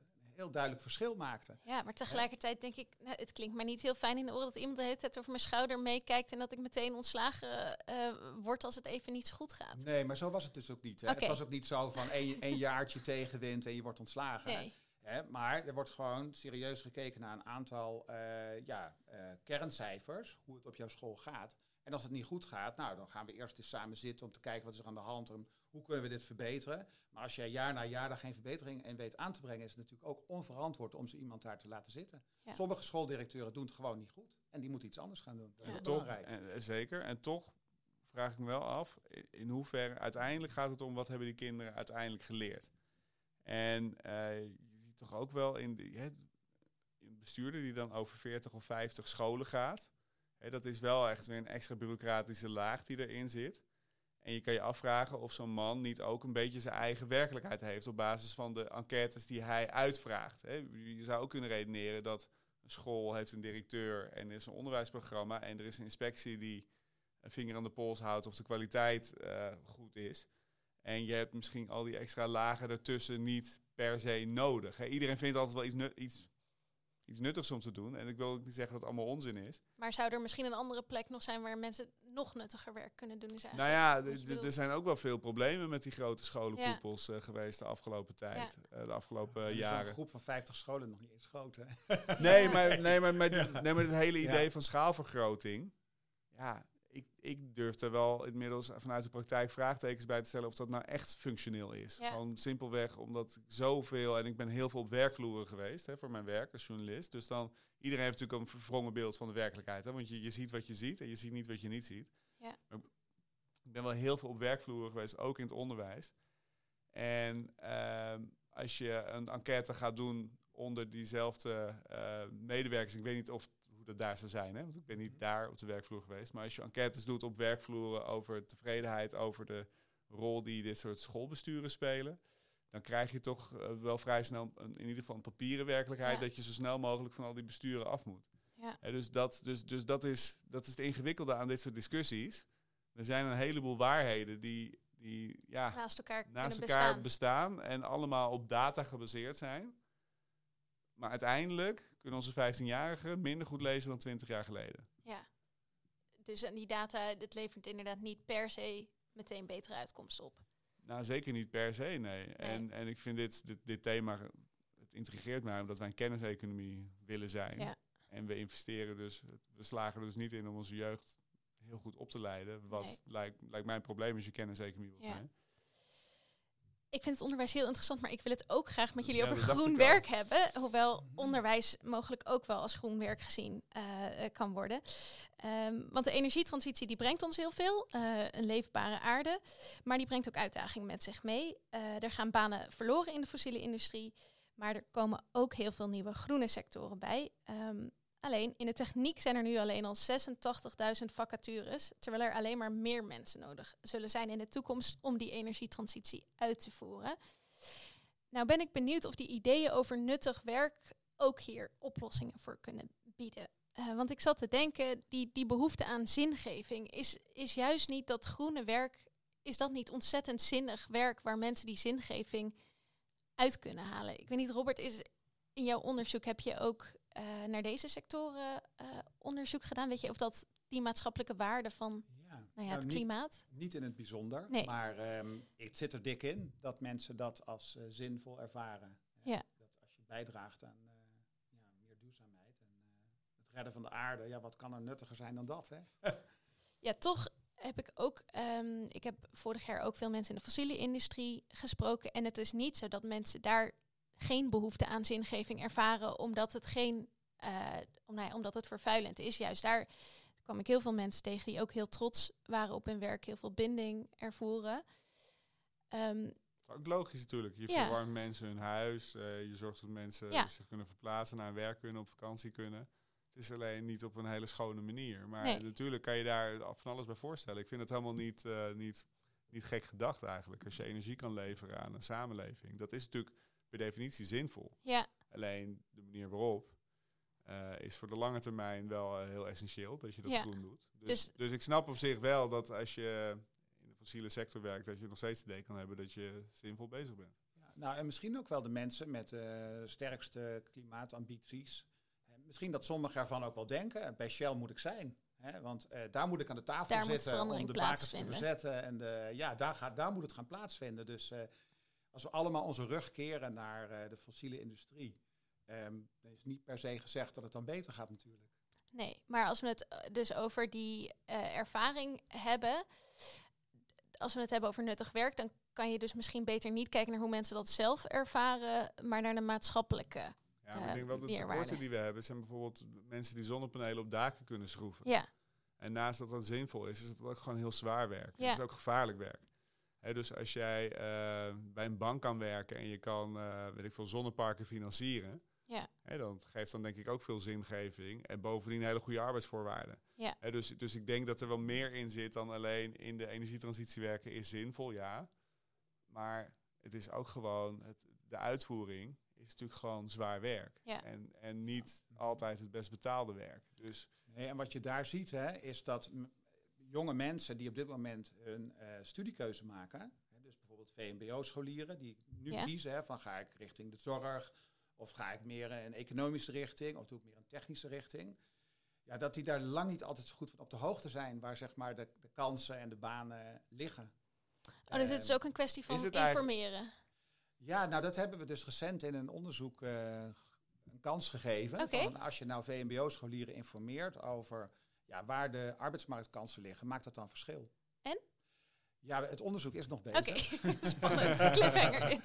heel duidelijk verschil maakte. Ja, maar tegelijkertijd denk ik, nou, het klinkt mij niet heel fijn in de oren dat iemand de hele tijd over mijn schouder meekijkt en dat ik meteen ontslagen uh, word als het even niet zo goed gaat. Nee, maar zo was het dus ook niet. Hè? Het was ook niet zo van één, één jaartje tegenwind en je wordt ontslagen. Nee. Hè? Maar er wordt gewoon serieus gekeken naar een aantal uh, ja, uh, kerncijfers, hoe het op jouw school gaat. En als het niet goed gaat, nou, dan gaan we eerst eens samen zitten om te kijken wat is er aan de hand en hoe kunnen we dit verbeteren. Maar als jij jaar na jaar daar geen verbetering in weet aan te brengen, is het natuurlijk ook onverantwoord om zo iemand daar te laten zitten. Sommige schooldirecteuren doen het gewoon niet goed en die moeten iets anders gaan doen. Dat is toch, en, eh, zeker. En toch vraag ik me wel af, in hoeverre uiteindelijk gaat het om wat hebben die kinderen uiteindelijk geleerd. En uh, je ziet toch ook wel in de, bestuurder die dan over 40 of 50 scholen gaat. Hè, dat is wel echt weer een extra bureaucratische laag die erin zit. En je kan je afvragen of zo'n man niet ook een beetje zijn eigen werkelijkheid heeft op basis van de enquêtes die hij uitvraagt. Je zou ook kunnen redeneren dat een school heeft een directeur en er is een onderwijsprogramma en er is een inspectie die een vinger aan de pols houdt of de kwaliteit uh, goed is. En je hebt misschien al die extra lagen ertussen niet per se nodig. Iedereen vindt altijd wel iets, iets iets nuttigs om te doen. En ik wil ook niet zeggen dat het allemaal onzin is. Maar zou er misschien een andere plek nog zijn waar mensen nog nuttiger werk kunnen doen? Is nou ja, er zijn ook wel veel problemen met die grote scholenkoepels ja. uh, geweest de afgelopen tijd. Uh, de afgelopen uh, jaren. Een groep van 50 scholen nog niet eens groot, hè? nee, maar, nee, maar, met, nee, maar het hele idee van schaalvergroting. Ja, ik, ik durf er wel inmiddels vanuit de praktijk vraagtekens bij te stellen of dat nou echt functioneel is. Gewoon simpelweg omdat ik zoveel, en ik ben heel veel op werkvloeren geweest hè, voor mijn werk als journalist. Dus dan, iedereen heeft natuurlijk een verwrongen beeld van de werkelijkheid. Hè, want je, je ziet wat je ziet en je ziet niet wat je niet ziet. Ja. ik ben wel heel veel op werkvloeren geweest, ook in het onderwijs. En uh, als je een enquête gaat doen onder diezelfde uh, medewerkers, ik weet niet of dat daar zou zijn. Hè? Want ik ben niet daar op de werkvloer geweest. Maar als je enquêtes doet op werkvloeren over tevredenheid, over de rol die dit soort schoolbesturen spelen, dan krijg je toch uh, wel vrij snel een, in ieder geval een papieren werkelijkheid dat je zo snel mogelijk van al die besturen af moet. Ja. dus dat, dus, dus dat, is, dat is het ingewikkelde aan dit soort discussies. Er zijn een heleboel waarheden die, die ja, naast elkaar, naast elkaar bestaan. bestaan en allemaal op data gebaseerd zijn. Maar uiteindelijk kunnen onze 15-jarigen minder goed lezen dan 20 jaar geleden. Ja, dus en die data, dat levert inderdaad niet per se meteen betere uitkomsten op. Nou, zeker niet per se, nee. En, en ik vind dit, dit, dit thema, het intrigeert mij omdat wij een kenniseconomie willen zijn. Ja. En we investeren dus, we slagen er dus niet in om onze jeugd heel goed op te leiden. Wat lijkt, lijkt mij een probleem als je kenniseconomie wil zijn ik vind het onderwijs heel interessant, maar ik wil het ook graag met jullie over groen werk hebben. Hoewel mhm. onderwijs mogelijk ook wel als groen werk gezien uh, kan worden. Um, want de energietransitie die brengt ons heel veel, uh, een leefbare aarde. Maar die brengt ook uitdagingen met zich mee. Uh, er gaan banen verloren in de fossiele industrie. Maar er komen ook heel veel nieuwe groene sectoren bij. Um, Alleen in de techniek zijn er nu alleen al 86.000 vacatures, terwijl er alleen maar meer mensen nodig zullen zijn in de toekomst om die energietransitie uit te voeren. Nou ben ik benieuwd of die ideeën over nuttig werk ook hier oplossingen voor kunnen bieden. Uh, want ik zat te denken, die, die behoefte aan zingeving is, is juist niet dat groene werk, is dat niet ontzettend zinnig werk waar mensen die zingeving uit kunnen halen? Ik weet niet, Robert, is in jouw onderzoek heb je ook uh, naar deze sectoren uh, onderzoek gedaan? Weet je of dat die maatschappelijke waarde van ja. Nou ja, het nou, klimaat? Niet, in het bijzonder, maar um, het zit er dik in dat mensen dat als uh, zinvol ervaren. Ja. Dat als bijdraagt aan ja, meer duurzaamheid en het redden van de aarde. Ja, wat kan er nuttiger zijn dan dat? Hè? ja, toch heb ik ook, um, ik heb vorig jaar ook veel mensen in de fossiele industrie gesproken. En het is niet zo dat mensen daar geen behoefte aan zingeving ervaren, omdat het geen, uh, om, nou ja, omdat het vervuilend is. Juist daar kwam ik heel veel mensen tegen die ook heel trots waren op hun werk, heel veel binding ervoeren. Um, ook logisch natuurlijk. Je verwarmt mensen hun huis. Uh, je zorgt dat mensen ja. zich kunnen verplaatsen, naar werk kunnen, op vakantie kunnen. Het is alleen niet op een hele schone manier. Maar natuurlijk kan je daar van alles bij voorstellen. Ik vind het helemaal niet, uh, niet, niet gek gedacht eigenlijk. Als je energie kan leveren aan een samenleving. Dat is natuurlijk per definitie zinvol. Ja. Alleen de manier waarop uh, is voor de lange termijn wel uh, heel essentieel dat je dat ja. groen doet. Dus, dus, dus, ik snap op zich wel dat als je in de fossiele sector werkt, dat je nog steeds het idee kan hebben dat je zinvol bezig bent. Ja, nou, en misschien ook wel de mensen met de sterkste klimaatambities misschien dat sommigen ervan ook wel denken, bij Shell moet ik zijn. Hè, want uh, daar moet ik aan de tafel daar zitten om de bakens te verzetten. En de, ja, daar, gaat, daar moet het gaan plaatsvinden. Dus uh, als we allemaal onze rug keren naar uh, de fossiele industrie, um, dan is niet per se gezegd dat het dan beter gaat natuurlijk. Nee, maar als we het dus over die ervaring hebben, als we het hebben over nuttig werk, dan kan je dus misschien beter niet kijken naar hoe mensen dat zelf ervaren, maar naar de maatschappelijke ja, maar ik denk wel dat de tekorten die we hebben zijn bijvoorbeeld mensen die zonnepanelen op daken kunnen schroeven. Ja. En naast dat dat zinvol is, is het ook gewoon heel zwaar werk. Ja. Het is ook gevaarlijk werk. Dus als jij uh, bij een bank kan werken en je kan, uh, weet ik veel, zonneparken financieren, ja. dan geeft dan denk ik ook veel zingeving en bovendien hele goede arbeidsvoorwaarden. Ja. dus, dus ik denk dat er wel meer in zit dan alleen in de energietransitie werken is zinvol, ja. Maar het is ook gewoon het, de uitvoering is natuurlijk gewoon zwaar werk. Ja. En, en niet altijd het best betaalde werk. Dus nee, en wat je daar ziet, hè, is dat jonge mensen die op dit moment hun uh, studiekeuze maken, hè, dus bijvoorbeeld VMBO-scholieren, die nu kiezen hè, van ga ik richting de zorg, of ga ik meer een economische richting, of doe ik meer een technische richting. Ja, dat die daar lang niet altijd zo goed van op de hoogte zijn waar zeg maar de, de kansen en de banen liggen. Oh, dus het is ehm, ook een kwestie van informeren. Ja, nou dat hebben we dus recent in een onderzoek uh, een kans gegeven. Van als je nou VMBO-scholieren informeert over ja, waar de arbeidsmarktkansen liggen, maakt dat dan verschil? En? Ja, het onderzoek is nog bezig. Oké, okay. spannend. Cliffhanger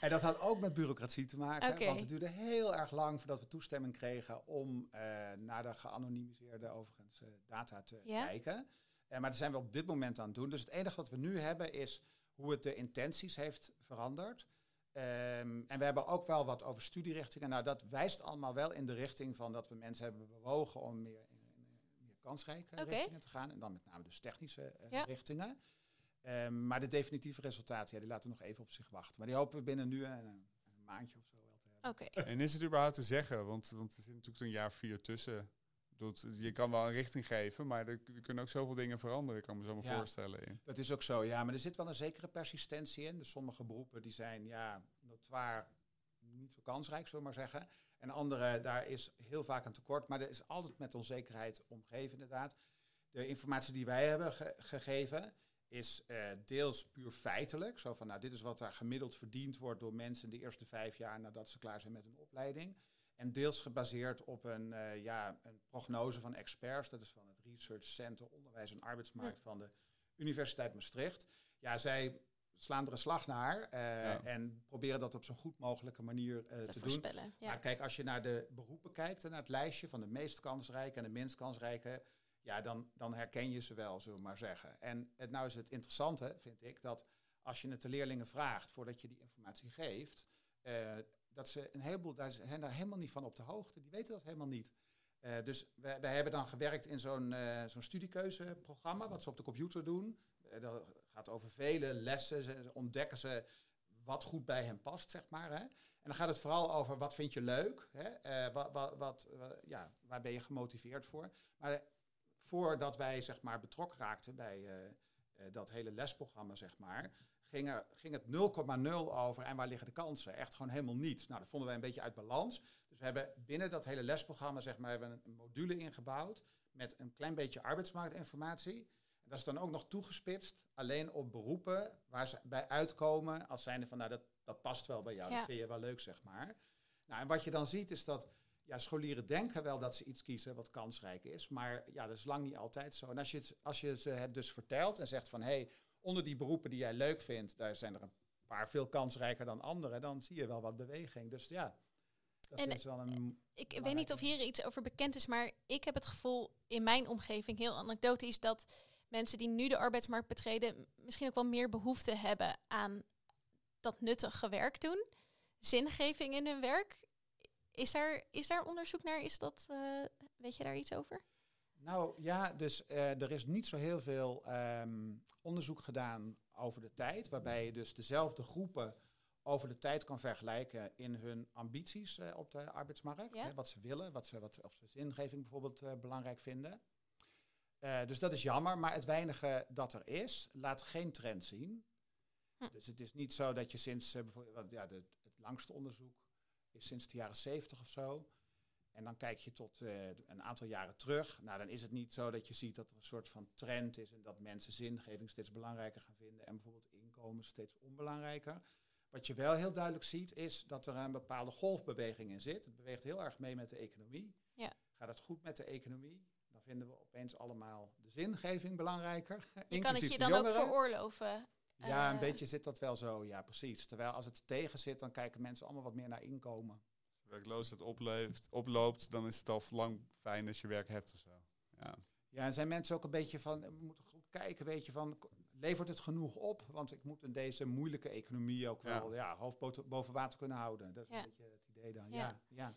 En dat had ook met bureaucratie te maken. Want het duurde heel erg lang voordat we toestemming kregen om uh, naar de geanonimiseerde overigens uh, data te kijken. Uh, maar daar zijn we op dit moment aan het doen. Dus het enige wat we nu hebben is hoe het de intenties heeft veranderd. Um, en we hebben ook wel wat over studierichtingen. Nou, dat wijst allemaal wel in de richting van dat we mensen hebben bewogen om meer, kansrijke richtingen te gaan. En dan met name dus technische uh, richtingen. Um, maar de definitieve resultaten, ja, die laten we nog even op zich wachten. Maar die hopen we binnen nu een, een maandje of zo wel te hebben. Okay. En is het überhaupt te zeggen? Want, want er zit natuurlijk een jaar vier tussen je kan wel een richting geven, maar er, kunnen ook zoveel dingen veranderen, ik kan me zo maar voorstellen. In. Dat is ook zo, ja. Maar er zit wel een zekere persistentie in. Dus sommige beroepen die zijn ja, notoir niet zo kansrijk, zullen we maar zeggen. En andere, daar is heel vaak een tekort. Maar er is altijd met onzekerheid omgeven, inderdaad. De informatie die wij hebben gegeven is uh, deels puur feitelijk. Zo van, nou, dit is wat daar gemiddeld verdiend wordt door mensen de eerste vijf jaar nadat ze klaar zijn met hun opleiding. En deels gebaseerd op een, uh, ja, een prognose van experts. Dat is van het Research Center Onderwijs en Arbeidsmarkt van de Universiteit Maastricht. Ja, zij slaan er een slag naar uh, en proberen dat op zo'n goed mogelijke manier uh, te, te doen. Ja. Maar kijk, als je naar de beroepen kijkt, naar het lijstje van de meest kansrijke en de minst kansrijke, ja, dan, dan herken je ze wel, zullen we maar zeggen. En het, nou is het interessante, vind ik, dat als je het de leerlingen vraagt voordat je die informatie geeft, uh, dat ze een heleboel, daar zijn daar helemaal niet van op de hoogte. Die weten dat helemaal niet. Uh, dus wij, wij, hebben dan gewerkt in zo'n uh, zo'n studiekeuzeprogramma, wat ze op de computer doen. Uh, dat gaat over vele lessen. Ontdekken ze wat goed bij hen past, zeg maar. Hè. En dan gaat het vooral over wat vind je leuk, hè? Wat, wat, wat, ja, waar ben je gemotiveerd voor. Maar voordat wij zeg maar, betrokken raakten bij dat hele lesprogramma, zeg maar, ging, ging het 0,0 over en waar liggen de kansen? Echt gewoon helemaal niet. Nou, dat vonden wij een beetje uit balans. Dus we hebben binnen dat hele lesprogramma zeg maar, hebben een module ingebouwd met een klein beetje arbeidsmarktinformatie. Dat is dan ook nog toegespitst alleen op beroepen waar ze bij uitkomen als zijnde van, nou, dat, dat past wel bij jou, dat vind je wel leuk, zeg maar. Nou, en wat je dan ziet is dat ja, scholieren denken wel dat ze iets kiezen wat kansrijk is, maar ja, dat is lang niet altijd zo. En als je, het, als je ze het dus vertelt en zegt van hé, hey, onder die beroepen die jij leuk vindt, daar zijn er een paar veel kansrijker dan anderen, dan zie je wel wat beweging. Dus ja, dat En, is wel een. Ik weet niet of hier iets over bekend is, maar ik heb het gevoel in mijn omgeving, heel anekdotisch, dat mensen die nu de arbeidsmarkt betreden misschien ook wel meer behoefte hebben aan dat nuttige werk doen, zingeving in hun werk. Is daar, is daar onderzoek naar? Is dat, eh, weet je daar iets over? Nou ja, dus eh, er is niet zo heel veel ehm, onderzoek gedaan over de tijd, waarbij je dus dezelfde groepen over de tijd kan vergelijken in hun ambities eh, op de arbeidsmarkt. Ja. Hè, wat ze willen, wat ze, wat, of ze zingeving bijvoorbeeld belangrijk vinden. Eh, dus dat is jammer, maar het weinige dat er is, laat geen trend zien. Hm. Dus het is niet zo dat je sinds eh, bijvoorbeeld, ja, de, het langste onderzoek is sinds de jaren 70 of zo. En dan kijk je tot eh, een aantal jaren terug. Nou, dan is het niet zo dat je ziet dat er een soort van trend is en dat mensen zingeving steeds belangrijker gaan vinden en bijvoorbeeld inkomen steeds onbelangrijker. Wat je wel heel duidelijk ziet, is dat er een bepaalde golfbeweging in zit. Het beweegt heel erg mee met de economie. Ja. Gaat het goed met de economie, dan vinden we opeens allemaal de zingeving belangrijker. Je kan het je dan ook veroorloven. Ja, een Eh, beetje zit dat wel zo, ja precies. Terwijl als het tegen zit, dan kijken mensen allemaal wat meer naar inkomen. Als de werkloosheid opleeft, oploopt, dan is het al lang fijn als je werk hebt of zo. Ja. Ja, en zijn mensen ook een beetje van, we moeten goed kijken, weet je, van, levert het genoeg op? Want ik moet in deze moeilijke economie ook Ja. wel ja. hoofd boven- boven water kunnen houden. Dat is Ja. een beetje het idee dan. Ja. Ja, ja.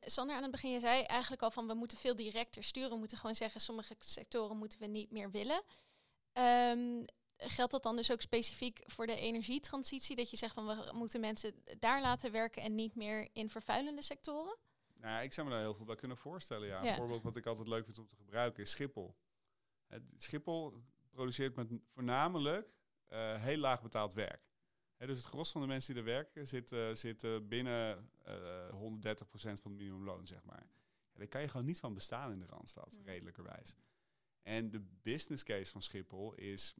Sander, aan het begin, je zei eigenlijk al van we moeten veel directer sturen. We moeten gewoon zeggen, sommige sectoren moeten we niet meer willen. Ehm, geldt dat dan dus ook specifiek voor de energietransitie? Dat je zegt van we moeten mensen daar laten werken en niet meer in vervuilende sectoren? Nou, ja, ik zou me daar heel veel bij kunnen voorstellen. Ja. Ja. Een voorbeeld wat ik altijd leuk vind om te gebruiken is Schiphol. Schiphol produceert met voornamelijk eh, heel laag betaald werk. Dus het gros van de mensen die er werken zitten, zitten binnen eh 130% van het minimumloon, zeg maar. Ja, daar kan je gewoon niet van bestaan in de Randstad, Nee. redelijkerwijs. En de business case van Schiphol is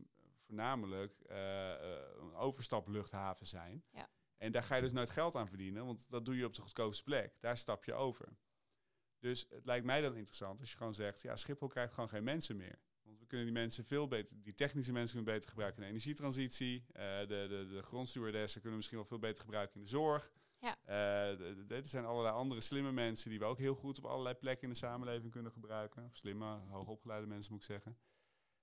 voornamelijk eh, eh, een overstapluchthaven zijn. Ja. En daar ga je dus nooit geld aan verdienen, want dat doe je op de goedkoopste plek. Daar stap je over. Dus het lijkt mij dan interessant als je gewoon zegt, ja, Schiphol krijgt gewoon geen mensen meer. Kunnen die mensen veel beter, die technische mensen kunnen beter gebruiken in de energietransitie. Eh, de, de, de grondstewardessen kunnen we misschien wel veel beter gebruiken in de zorg. Ja. Eh, de- de- er zijn allerlei andere slimme mensen die we ook heel goed op allerlei plekken in de samenleving kunnen gebruiken. Of slimme, hoogopgeleide mensen moet ik zeggen.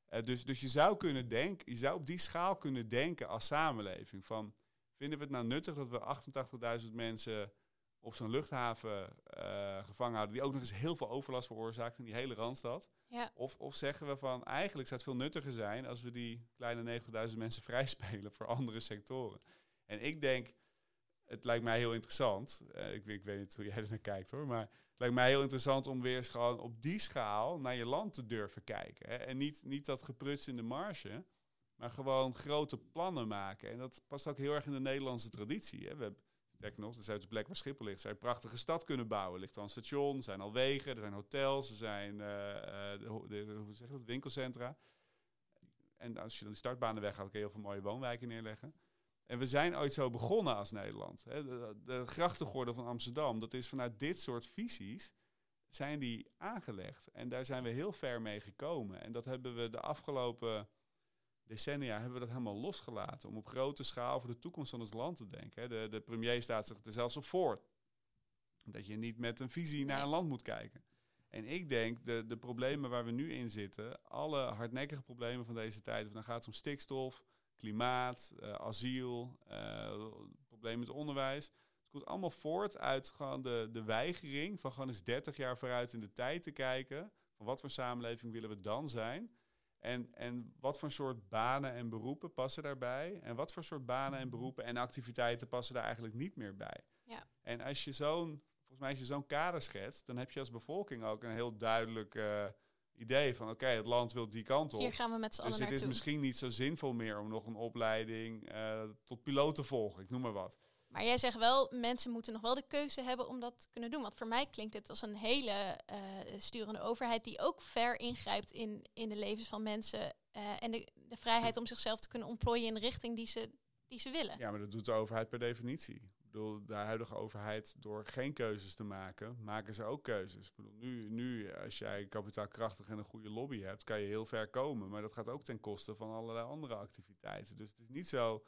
Eh, dus, dus je zou kunnen denken, je zou op die schaal kunnen denken als samenleving van vinden we het nou nuttig dat we 88.000 mensen op zo'n luchthaven eh, gevangen houden, die ook nog eens heel veel overlast veroorzaakt in die hele Randstad? Ja. Of, of zeggen we van eigenlijk zou het veel nuttiger zijn als we die kleine 90.000 mensen vrijspelen voor andere sectoren? En ik denk, het lijkt mij heel interessant. eh, ik, ik weet niet hoe jij er naar kijkt hoor, maar het lijkt mij heel interessant om weer eens gewoon op die schaal naar je land te durven kijken. Hè? En niet, niet dat gepruts in de marge, maar gewoon grote plannen maken. En dat past ook heel erg in de Nederlandse traditie. Hè? We hebben, sterker nog, de plek waar Schiphol ligt, je een prachtige stad kunnen bouwen. Ligt al een station, zijn al wegen, er zijn hotels, er zijn eh, eh, de, de- hoe zeg dat, winkelcentra. En als je dan de startbanen weghaalt, kun je heel veel mooie woonwijken neerleggen. En we zijn ooit zo begonnen als Nederland. De, de grachtengordel van Amsterdam, dat is vanuit dit soort visies zijn die aangelegd. En daar zijn we heel ver mee gekomen. En dat hebben we de afgelopen decennia hebben we dat helemaal losgelaten. Om op grote schaal voor de toekomst van ons land te denken. De, de premier staat zich er zelfs op voor. Dat je niet met een visie naar een land moet kijken. En ik denk, de, de problemen waar we nu in zitten, alle hardnekkige problemen van deze tijd, of dan gaat het om stikstof, klimaat, eh, asiel, eh, problemen met onderwijs. Het komt allemaal voort uit gewoon de, de weigering van gewoon eens 30 jaar vooruit in de tijd te kijken. Van wat voor samenleving willen we dan zijn? En, en wat voor soort banen en beroepen passen daarbij? En wat voor soort banen en beroepen en activiteiten passen daar eigenlijk niet meer bij? Ja. En als je zo'n, volgens mij als je zo'n kader schetst, dan heb je als bevolking ook een heel duidelijk eh, idee van oké, het land wil die kant op. Hier gaan we met z'n Dus allen het is misschien niet zo zinvol meer om nog een opleiding eh, tot piloot te volgen, ik noem maar wat. Maar jij zegt wel, mensen moeten nog wel de keuze hebben om dat te kunnen doen. Want voor mij klinkt het als een hele eh, sturende overheid die ook ver ingrijpt in, in de levens van mensen. eh, en de, de vrijheid om zichzelf te kunnen ontplooien in de richting die ze, die ze willen. Ja, maar dat doet de overheid per definitie. Ik bedoel, de huidige overheid, door geen keuzes te maken, maken ze ook keuzes. Ik bedoel, nu, nu, als jij kapitaalkrachtig en een goede lobby hebt, kan je heel ver komen. Maar dat gaat ook ten koste van allerlei andere activiteiten. Dus het is niet zo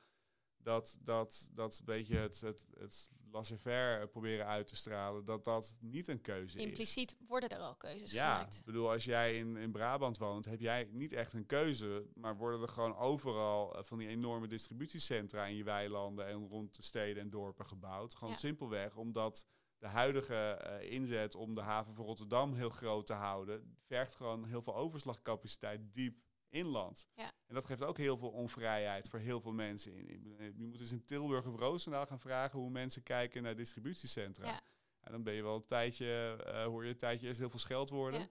dat, dat, dat een beetje het, het, het laissez-faire proberen uit te stralen, dat dat niet een keuze is. Impliciet worden er al keuzes ja, gemaakt. ik bedoel, als jij in, in Brabant woont, heb jij niet echt een keuze, maar worden er gewoon overal eh, van die enorme distributiecentra in je weilanden en rond de steden en dorpen gebouwd. Gewoon simpelweg omdat de huidige uh, inzet om de haven van Rotterdam heel groot te houden, vergt gewoon heel veel overslagcapaciteit diep inland. Ja. En dat geeft ook heel veel onvrijheid voor heel veel mensen. Je moet eens in Tilburg of Roosendaal gaan vragen hoe mensen kijken naar distributiecentra. Ja. En dan ben je wel een tijdje, uh, hoor je een tijdje eerst heel veel scheldwoorden. Ja.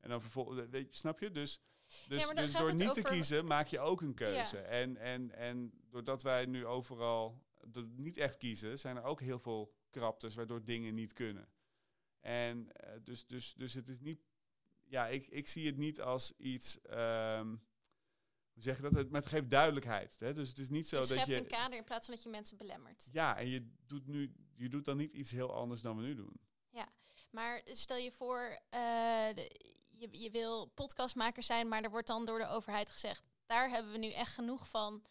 En dan vervolgens, snap je? Dus, dus, ja, dus door niet te kiezen maak je ook een keuze. En, en, en doordat wij nu overal niet echt kiezen, zijn er ook heel veel kraptes waardoor dingen niet kunnen. En uh, dus, dus, dus het is niet ja, ik, ik zie het niet als iets. Um, hoe zeg je dat? Het, maar het geeft duidelijkheid. Hè? Dus het is niet zo je dat je. een kader in plaats van dat je mensen belemmert. Ja, en je doet nu, je doet dan niet iets heel anders dan we nu doen. Ja, maar stel je voor, uh, de, je, je wil podcastmaker zijn, maar er wordt dan door de overheid gezegd: daar hebben we nu echt genoeg van.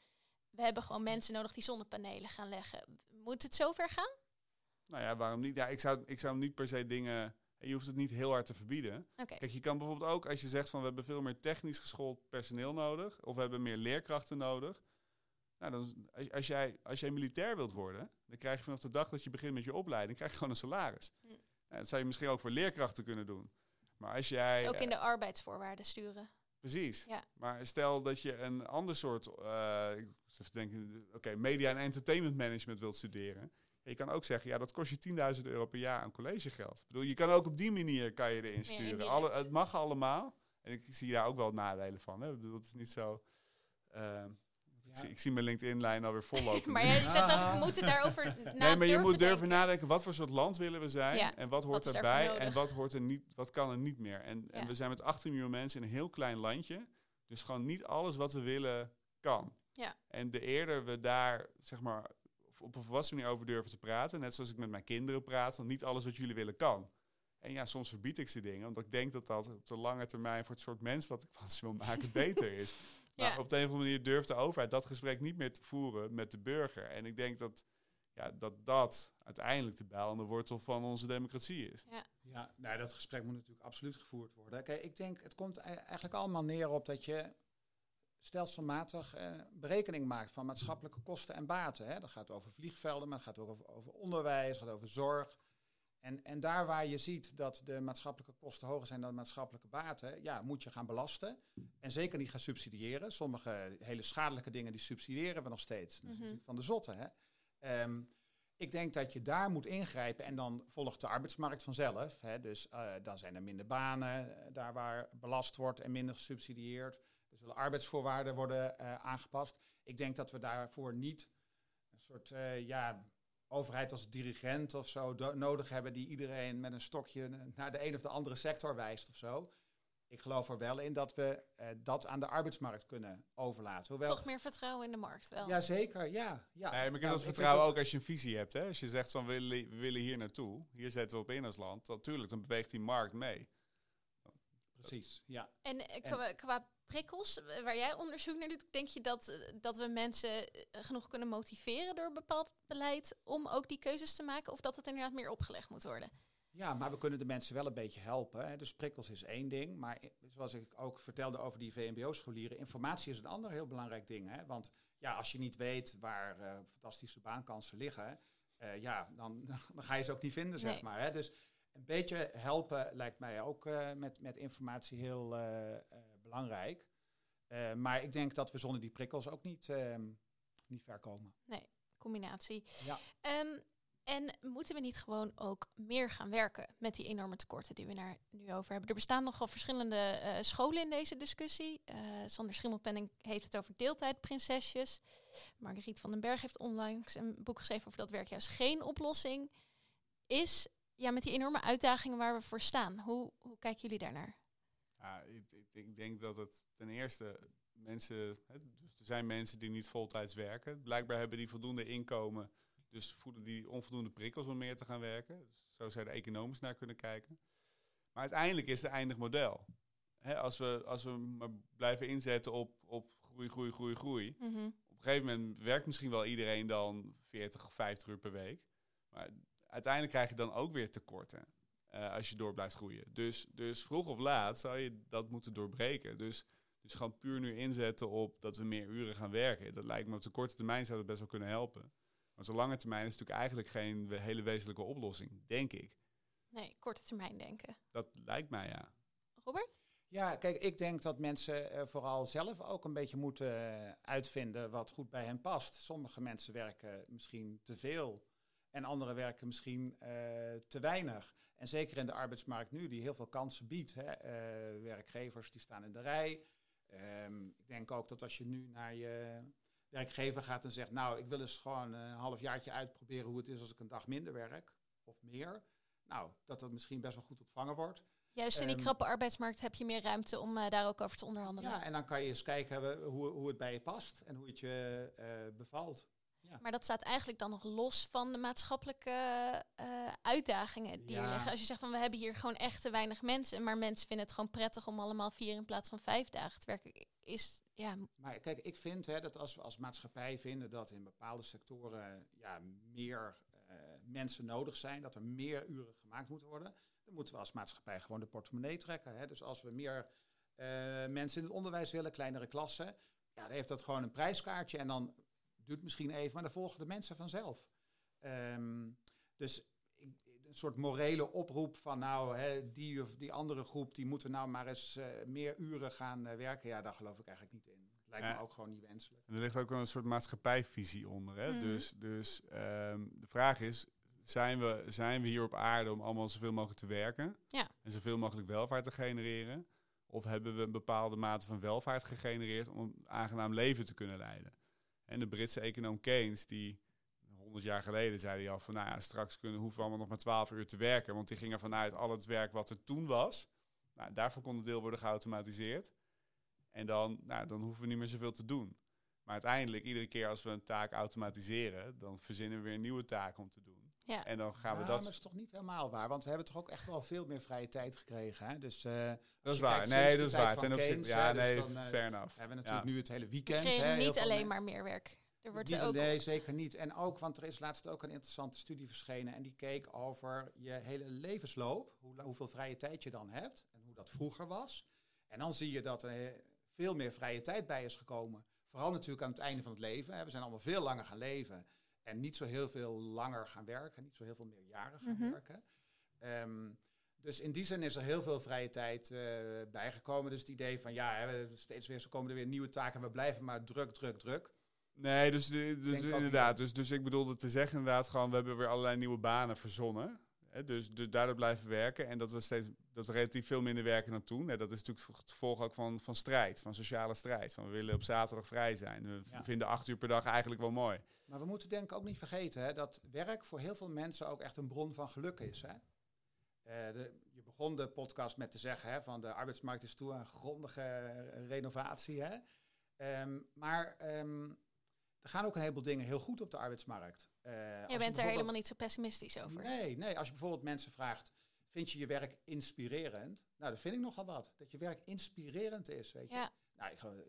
We hebben gewoon mensen nodig die zonnepanelen gaan leggen. Moet het zover gaan? Nou ja, waarom niet? Ja, ik zou, ik zou niet per se dingen en je hoeft het niet heel hard te verbieden. Kijk, je kan bijvoorbeeld ook als je zegt van we hebben veel meer technisch geschoold personeel nodig, of we hebben meer leerkrachten nodig. Nou, dan, als, als, jij, als jij militair wilt worden, dan krijg je vanaf de dag dat je begint met je opleiding, krijg je gewoon een salaris. Hm. Nou, dat zou je misschien ook voor leerkrachten kunnen doen. Maar als jij. Dus ook in de arbeidsvoorwaarden sturen. Precies. Ja. Maar stel dat je een ander soort, uh, ik denken, oké, media en entertainment management wilt studeren. Je kan ook zeggen, ja, dat kost je 10.000 euro per jaar aan collegegeld. Ik bedoel, je kan ook op die manier kan je erin sturen. Alle, het mag allemaal. En ik zie daar ook wel nadelen van. Hè. Ik bedoel, het is niet zo... Uh, ik, zie, ik, zie, mijn LinkedIn-lijn alweer vollopen. maar jij zegt dat we moeten daarover nadenken. Nee, maar je moet durven nadenken, wat voor soort land willen we zijn? En wat hoort erbij? En wat, hoort er niet, wat kan er niet meer? En, ja. en we zijn met 18 miljoen mensen in een heel klein landje. Dus gewoon niet alles wat we willen kan. Ja. En de eerder we daar, zeg maar, op een volwassen manier over durven te praten. Net zoals ik met mijn kinderen praat. Want niet alles wat jullie willen kan. En ja, soms verbied ik ze dingen. Omdat ik denk dat dat op de lange termijn voor het soort mens wat ik van ze wil maken beter is. Maar op de een of andere manier durft de overheid dat gesprek niet meer te voeren met de burger. En ik denk dat ja, dat, dat uiteindelijk de bijl aan de wortel van onze democratie is. Ja, ja nou, dat gesprek moet natuurlijk absoluut gevoerd worden. Kijk, ik denk, het komt e-, eigenlijk allemaal neer op dat je stelselmatig eh, berekening maakt van maatschappelijke kosten en baten. Hè. Dat gaat over vliegvelden, maar het gaat ook over, over onderwijs, het gaat over zorg. En, en daar waar je ziet dat de maatschappelijke kosten hoger zijn dan de maatschappelijke baten, ja, moet je gaan belasten. En zeker niet gaan subsidiëren. Sommige hele schadelijke dingen die subsidiëren we nog steeds. Dat is mhm. van de zotte. Hè? Ehm, ik denk dat je daar moet ingrijpen en dan volgt de arbeidsmarkt vanzelf. Hè? Dus uh, dan zijn er minder banen, eh, daar waar belast wordt en minder gesubsidieerd. Zullen arbeidsvoorwaarden worden uh, aangepast. Ik denk dat we daarvoor niet een soort uh, ja, overheid als dirigent of zo nodig hebben die iedereen met een stokje naar de een of de andere sector wijst of zo. Ik geloof er wel in dat we uh, dat aan de arbeidsmarkt kunnen overlaten. Hoewel, Toch meer vertrouwen in de markt wel. Jazeker, ja. ja. Nee, maar ik heb dat vertrouwen ook als je een visie hebt. Hè? Als je zegt van we willen, we willen hier naartoe, hier zetten we op in als land. Natuurlijk, dan beweegt die markt mee. Precies, ja. En, qua, qua prikkels eh, waar jij onderzoek naar doet, denk je dat, eh, dat we mensen eh, genoeg kunnen motiveren door bepaald beleid om ook die keuzes te maken? Of dat het inderdaad meer opgelegd moet worden? Ja, maar we kunnen de mensen wel een beetje helpen. Hè. Dus prikkels is één ding. Maar zoals ik ook vertelde over die VMBO-scholieren, informatie is een ander heel belangrijk ding. Hè. Want ja, als je niet weet waar uh, fantastische baankansen liggen, uh, ja, dan, dan ga je ze ook niet vinden, zeg maar. Hè. Dus een beetje helpen lijkt mij ook uh, met, met informatie heel belangrijk. Uh, maar ik denk dat we zonder die prikkels ook niet, uh, niet ver komen. Nee, combinatie. Ja. Um, en moeten we niet gewoon ook meer gaan werken met die enorme tekorten die we daar nu over hebben? Er bestaan nogal verschillende uh, scholen in deze discussie. Sander Schimmelpenning heeft het over deeltijdprinsesjes. Margriet van den Berg heeft onlangs een boek geschreven over dat werk juist geen oplossing is. Ja, met die enorme uitdagingen waar we voor staan. Hoe, hoe kijken jullie daarnaar? Ja, ik, ik, ik, denk dat het ten eerste mensen, hè, dus er zijn mensen die niet voltijds werken. Blijkbaar hebben die voldoende inkomen Dus voelen die onvoldoende prikkels om meer te gaan werken. Dus zo zou je er economisch naar kunnen kijken. Maar uiteindelijk is het eindig model. als, we, als we maar blijven inzetten op, op groei, groei, groei, groei. Mhm. Op een gegeven moment werkt misschien wel iedereen dan 40 of 50 uur per week. Maar uiteindelijk krijg je dan ook weer tekorten. Eh, als je door blijft groeien. Dus, dus vroeg of laat zou je dat moeten doorbreken. Dus, dus gewoon puur nu inzetten op dat we meer uren gaan werken. Dat lijkt me op de korte termijn zou dat best wel kunnen helpen. Maar op de lange termijn is het natuurlijk eigenlijk geen hele wezenlijke oplossing, denk ik. Nee, korte termijn denken. Dat lijkt mij ja. Robert? Ja, kijk, ik denk dat mensen eh, vooral zelf ook een beetje moeten eh, uitvinden wat goed bij hen past. Sommige mensen werken misschien te veel en anderen werken misschien eh, te weinig. En zeker in de arbeidsmarkt nu, die heel veel kansen biedt. Hè. eh, werkgevers die staan in de rij. Ehm, ik denk ook dat als je nu naar je werkgever gaat en zegt, nou, ik wil eens gewoon een halfjaartje uitproberen hoe het is als ik een dag minder werk of meer. Nou, dat dat misschien best wel goed ontvangen wordt. Juist in die Ehm, krappe arbeidsmarkt heb je meer ruimte om eh, daar ook over te onderhandelen. Ja, en dan kan je eens kijken hoe, hoe het bij je past en hoe het je eh, bevalt. Maar dat staat eigenlijk dan nog los van de maatschappelijke eh, uitdagingen die er liggen. Als je zegt van we hebben hier gewoon echt te weinig mensen, maar mensen vinden het gewoon prettig om allemaal vier in plaats van vijf dagen te werken, is ja, Maar kijk, ik vind hè, dat als we als maatschappij vinden dat in bepaalde sectoren ja, meer eh, mensen nodig zijn, dat er meer uren gemaakt moeten worden, dan moeten we als maatschappij gewoon de portemonnee trekken. Hè. Dus als we meer eh, mensen in het onderwijs willen, kleinere klassen, ja, dan heeft dat gewoon een prijskaartje en dan duurt het misschien even, maar dan volgen de mensen vanzelf. Ehm, dus ik- een soort morele oproep van nou, hè, die of die andere groep, die moeten nou maar eens eh, meer uren gaan eh, werken. Ja, daar geloof ik eigenlijk niet in. Het lijkt Ja. me ook gewoon niet wenselijk. En er ligt ook wel een soort maatschappijvisie onder. Hè? Mhm. Dus, dus ehm, de vraag is, zijn we, zijn we hier op aarde om allemaal zoveel mogelijk te werken? Ja. En zoveel mogelijk welvaart te genereren? Of hebben we een bepaalde mate van welvaart gegenereerd om een aangenaam leven te kunnen leiden? En de Britse econoom Keynes, die 100 jaar geleden zei hij al van, nou ja, straks kunnen, hoeven we allemaal nog maar 12 uur te werken. Want die ging ervan uit, al het werk wat er toen was, nou, daarvoor kon een deel worden geautomatiseerd. En dan, nou, dan hoeven we niet meer zoveel te doen. Maar uiteindelijk, iedere keer als we een taak automatiseren, dan verzinnen we weer nieuwe taak om te doen. Ja. En dan gaan we Ja, dat. maar dat is toch niet helemaal waar, want we hebben toch ook echt wel veel meer vrije tijd gekregen. Hè? Dus, eh, dat is waar. kijkt Nee, dat is waar. Ten opzichte. Ja, dus nee, dan, eh, fair enough. We hebben natuurlijk Ja. nu het hele We weekend. hè, niet alleen maar meer werk. Er wordt Niet- er ook Nee, zeker niet. En ook, want er is laatst ook een interessante studie verschenen. En die keek over je hele levensloop. Hoe, hoeveel vrije tijd je dan hebt. En hoe dat vroeger was. En dan zie je dat er veel meer vrije tijd bij is gekomen. Vooral natuurlijk aan het einde van het leven. hè. We zijn allemaal veel langer gaan leven. En niet zo heel veel langer gaan werken. Niet zo heel veel meer jaren gaan Mhm. werken. Ehm, dus in die zin is er heel veel vrije tijd eh, bijgekomen. Dus het idee van ja, hè, we- steeds weer zo komen er weer nieuwe taken. We blijven maar druk, druk, druk. Nee, dus, de- dus inderdaad. Dus, dus ik bedoelde te zeggen inderdaad gewoon, we hebben weer allerlei nieuwe banen verzonnen. Hè, dus de, daardoor blijven werken. En dat we steeds dat we relatief veel minder werken dan toen. Hè, dat is natuurlijk het gevolg ook van, van strijd, van sociale strijd. Van we willen op zaterdag vrij zijn. We Ja. vinden acht uur per dag eigenlijk wel mooi. Maar we moeten denk ik ook niet vergeten hè, dat werk voor heel veel mensen ook echt een bron van geluk is. Hè? Eh, de, je begon de podcast met te zeggen hè, van de arbeidsmarkt is toe aan grondige renovatie. Hè? Ehm, maar ehm, er gaan ook een heleboel dingen heel goed op de arbeidsmarkt. Eh, als je Je bent er bijvoorbeeld- helemaal niet zo pessimistisch over. Nee, nee, als je bijvoorbeeld mensen vraagt, vind je je werk inspirerend? Nou, dat vind ik nogal wat. Dat je werk inspirerend is, weet je. Ja. Nou, ik, geloof, ik